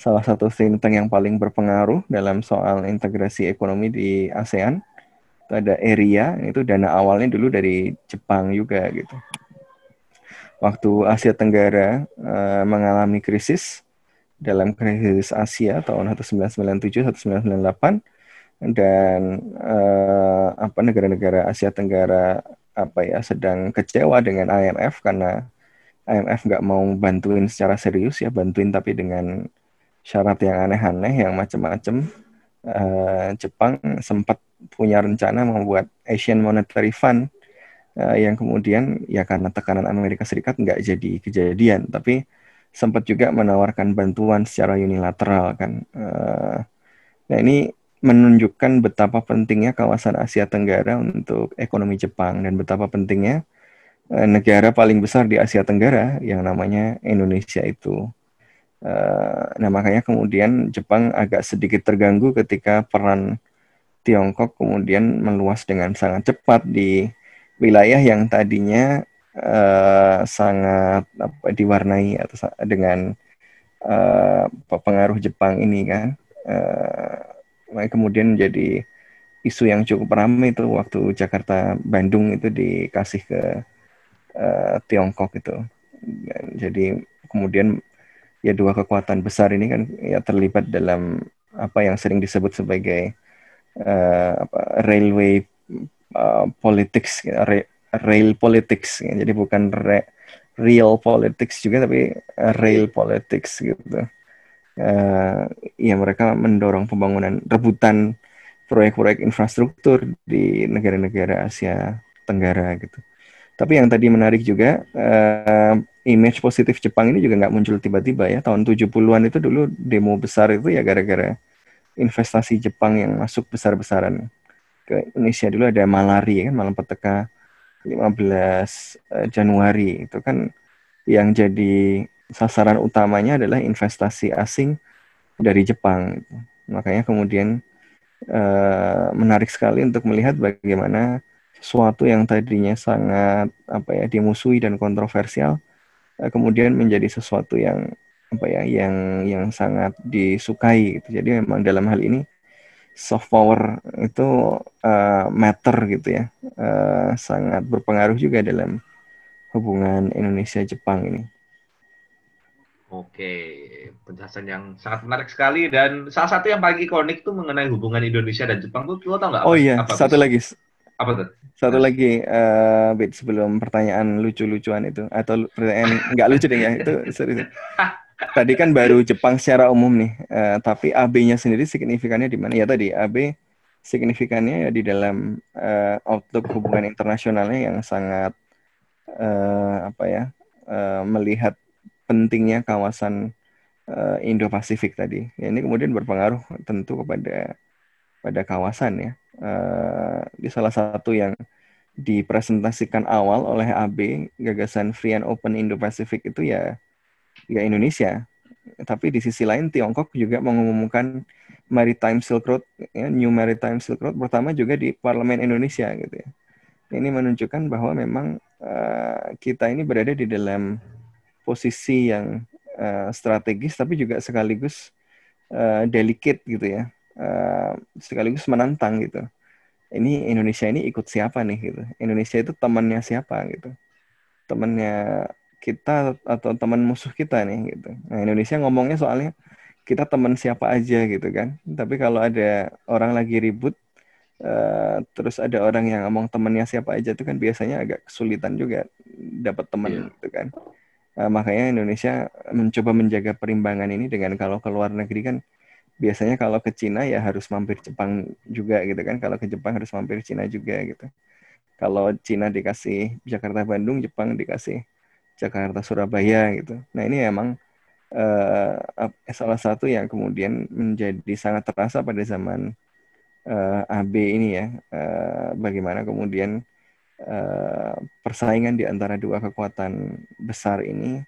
salah satu think tank yang paling berpengaruh dalam soal integrasi ekonomi di ASEAN, itu ada ERIA, itu dana awalnya dulu dari Jepang juga gitu. Waktu Asia Tenggara uh, mengalami krisis dalam krisis Asia tahun 1997 1998 dan uh, apa negara-negara Asia Tenggara apa ya sedang kecewa dengan IMF karena IMF nggak mau bantuin secara serius ya bantuin tapi dengan syarat yang aneh-aneh yang macam-macam uh, Jepang sempat punya rencana membuat Asian Monetary Fund uh, yang kemudian ya karena tekanan Amerika Serikat nggak jadi kejadian, tapi sempat juga menawarkan bantuan secara unilateral kan. Uh, nah ini menunjukkan betapa pentingnya kawasan Asia Tenggara untuk ekonomi Jepang dan betapa pentingnya negara paling besar di Asia Tenggara yang namanya Indonesia itu. Uh, nah makanya kemudian Jepang agak sedikit terganggu ketika peran Tiongkok kemudian meluas dengan sangat cepat di wilayah yang tadinya uh, sangat apa, diwarnai atau dengan uh, pengaruh Jepang ini kan, uh, kemudian jadi isu yang cukup ramai itu waktu Jakarta Bandung itu dikasih ke uh, Tiongkok itu. Jadi kemudian ya dua kekuatan besar ini kan ya terlibat dalam apa yang sering disebut sebagai uh, apa, railway uh, politics, real politics. Jadi bukan re, real politics juga, tapi real politics gitu. Uh, ya mereka mendorong pembangunan rebutan proyek-proyek infrastruktur di negara-negara Asia Tenggara gitu. Tapi yang tadi menarik juga, uh, image positif Jepang ini juga nggak muncul tiba-tiba ya. Tahun 70-an itu dulu demo besar itu ya gara-gara investasi Jepang yang masuk besar-besaran ke Indonesia. Dulu ada malari kan malam petaka 15 uh, Januari. Itu kan yang jadi sasaran utamanya adalah investasi asing dari Jepang. Makanya kemudian uh, menarik sekali untuk melihat bagaimana sesuatu yang tadinya sangat apa ya dimusuhi dan kontroversial kemudian menjadi sesuatu yang apa ya yang yang sangat disukai gitu. Jadi memang dalam hal ini soft power itu uh, matter gitu ya, uh, sangat berpengaruh juga dalam hubungan Indonesia-Jepang ini. Oke, penjelasan yang sangat menarik sekali dan salah satu yang paling ikonik tuh mengenai hubungan Indonesia dan Jepang tuh lo tau nggak? Oh iya, apa, satu lagi. Apa tuh? Satu lagi, uh, Bit, sebelum pertanyaan lucu-lucuan itu atau pertanyaan nggak lucu deh ya itu serius. tadi kan baru Jepang secara umum nih, uh, tapi AB-nya sendiri signifikannya di mana? Ya tadi AB signifikannya ya di dalam uh, outlook hubungan internasionalnya yang sangat uh, apa ya uh, melihat pentingnya kawasan uh, Indo-Pasifik tadi. Ya, ini kemudian berpengaruh tentu kepada pada kawasan ya. Di salah satu yang dipresentasikan awal oleh AB gagasan Free and Open Indo-Pacific itu ya ya Indonesia. Tapi di sisi lain Tiongkok juga mengumumkan Maritime Silk Road, ya, New Maritime Silk Road pertama juga di Parlemen Indonesia gitu ya. Ini menunjukkan bahwa memang uh, kita ini berada di dalam posisi yang uh, strategis tapi juga sekaligus uh, delicate gitu ya. Uh, sekaligus menantang gitu. Ini Indonesia ini ikut siapa nih gitu. Indonesia itu temannya siapa gitu. Temannya kita atau teman musuh kita nih gitu. Nah Indonesia ngomongnya soalnya kita teman siapa aja gitu kan. Tapi kalau ada orang lagi ribut, uh, terus ada orang yang ngomong temannya siapa aja itu kan biasanya agak kesulitan juga dapat teman yeah. gitu kan. Uh, makanya Indonesia mencoba menjaga perimbangan ini dengan kalau ke luar negeri kan biasanya kalau ke Cina ya harus mampir Jepang juga gitu kan. Kalau ke Jepang harus mampir Cina juga gitu. Kalau Cina dikasih Jakarta Bandung, Jepang dikasih Jakarta Surabaya gitu. Nah ini emang uh, salah satu yang kemudian menjadi sangat terasa pada zaman uh, eh, AB ini ya. Uh, bagaimana kemudian uh, persaingan di antara dua kekuatan besar ini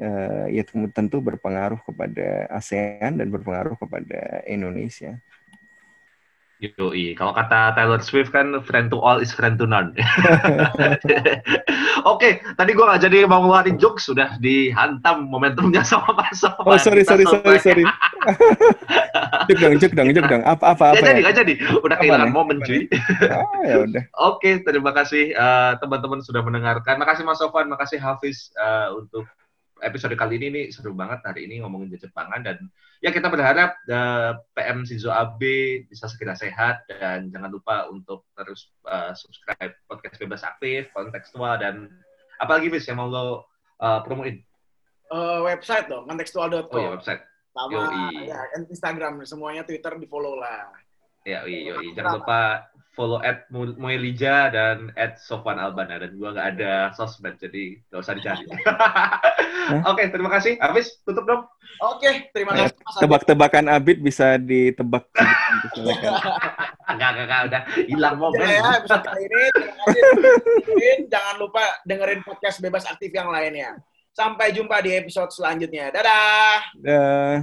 uh, ya tentu berpengaruh kepada ASEAN dan berpengaruh kepada Indonesia. Yoi, kalau kata Taylor Swift kan friend to all is friend to none. Oke, tadi gue nggak jadi mau ngeluarin jokes, sudah dihantam momentumnya sama Mas Sofan. Oh sorry sorry sorry sorry. cek dong, cek dong, dong. Apa apa apa? Gak jadi, ya? gak jadi. Udah kehilangan momen cuy. Oh ya udah. Oke, terima kasih uh, teman-teman sudah mendengarkan. Makasih Mas Sofan, makasih Hafiz uh, untuk episode kali ini nih seru banget hari ini ngomongin di Jepangan dan ya kita berharap uh, PM Shinzo Abe bisa segera sehat dan jangan lupa untuk terus uh, subscribe podcast bebas aktif, kontekstual dan apalagi bis yang mau lo uh, promoin? Uh, website dong, kontekstual.com. Oh iya website. Sama ya, Instagram semuanya Twitter di follow lah. Ya, iya, iya. Jangan lupa follow at Muelija dan at Sofwan Albana dan gua nggak ada sosmed jadi nggak usah dicari. Oke, okay, terima kasih. Habis tutup dong. Oke, okay, terima kasih. Mas Tebak-tebakan Abid bisa ditebak. Enggak, enggak, enggak, udah hilang momen. Ya, episode kali ini terima kasih. Jangan lupa dengerin podcast bebas aktif yang lainnya. Sampai jumpa di episode selanjutnya. Dadah. Dadah.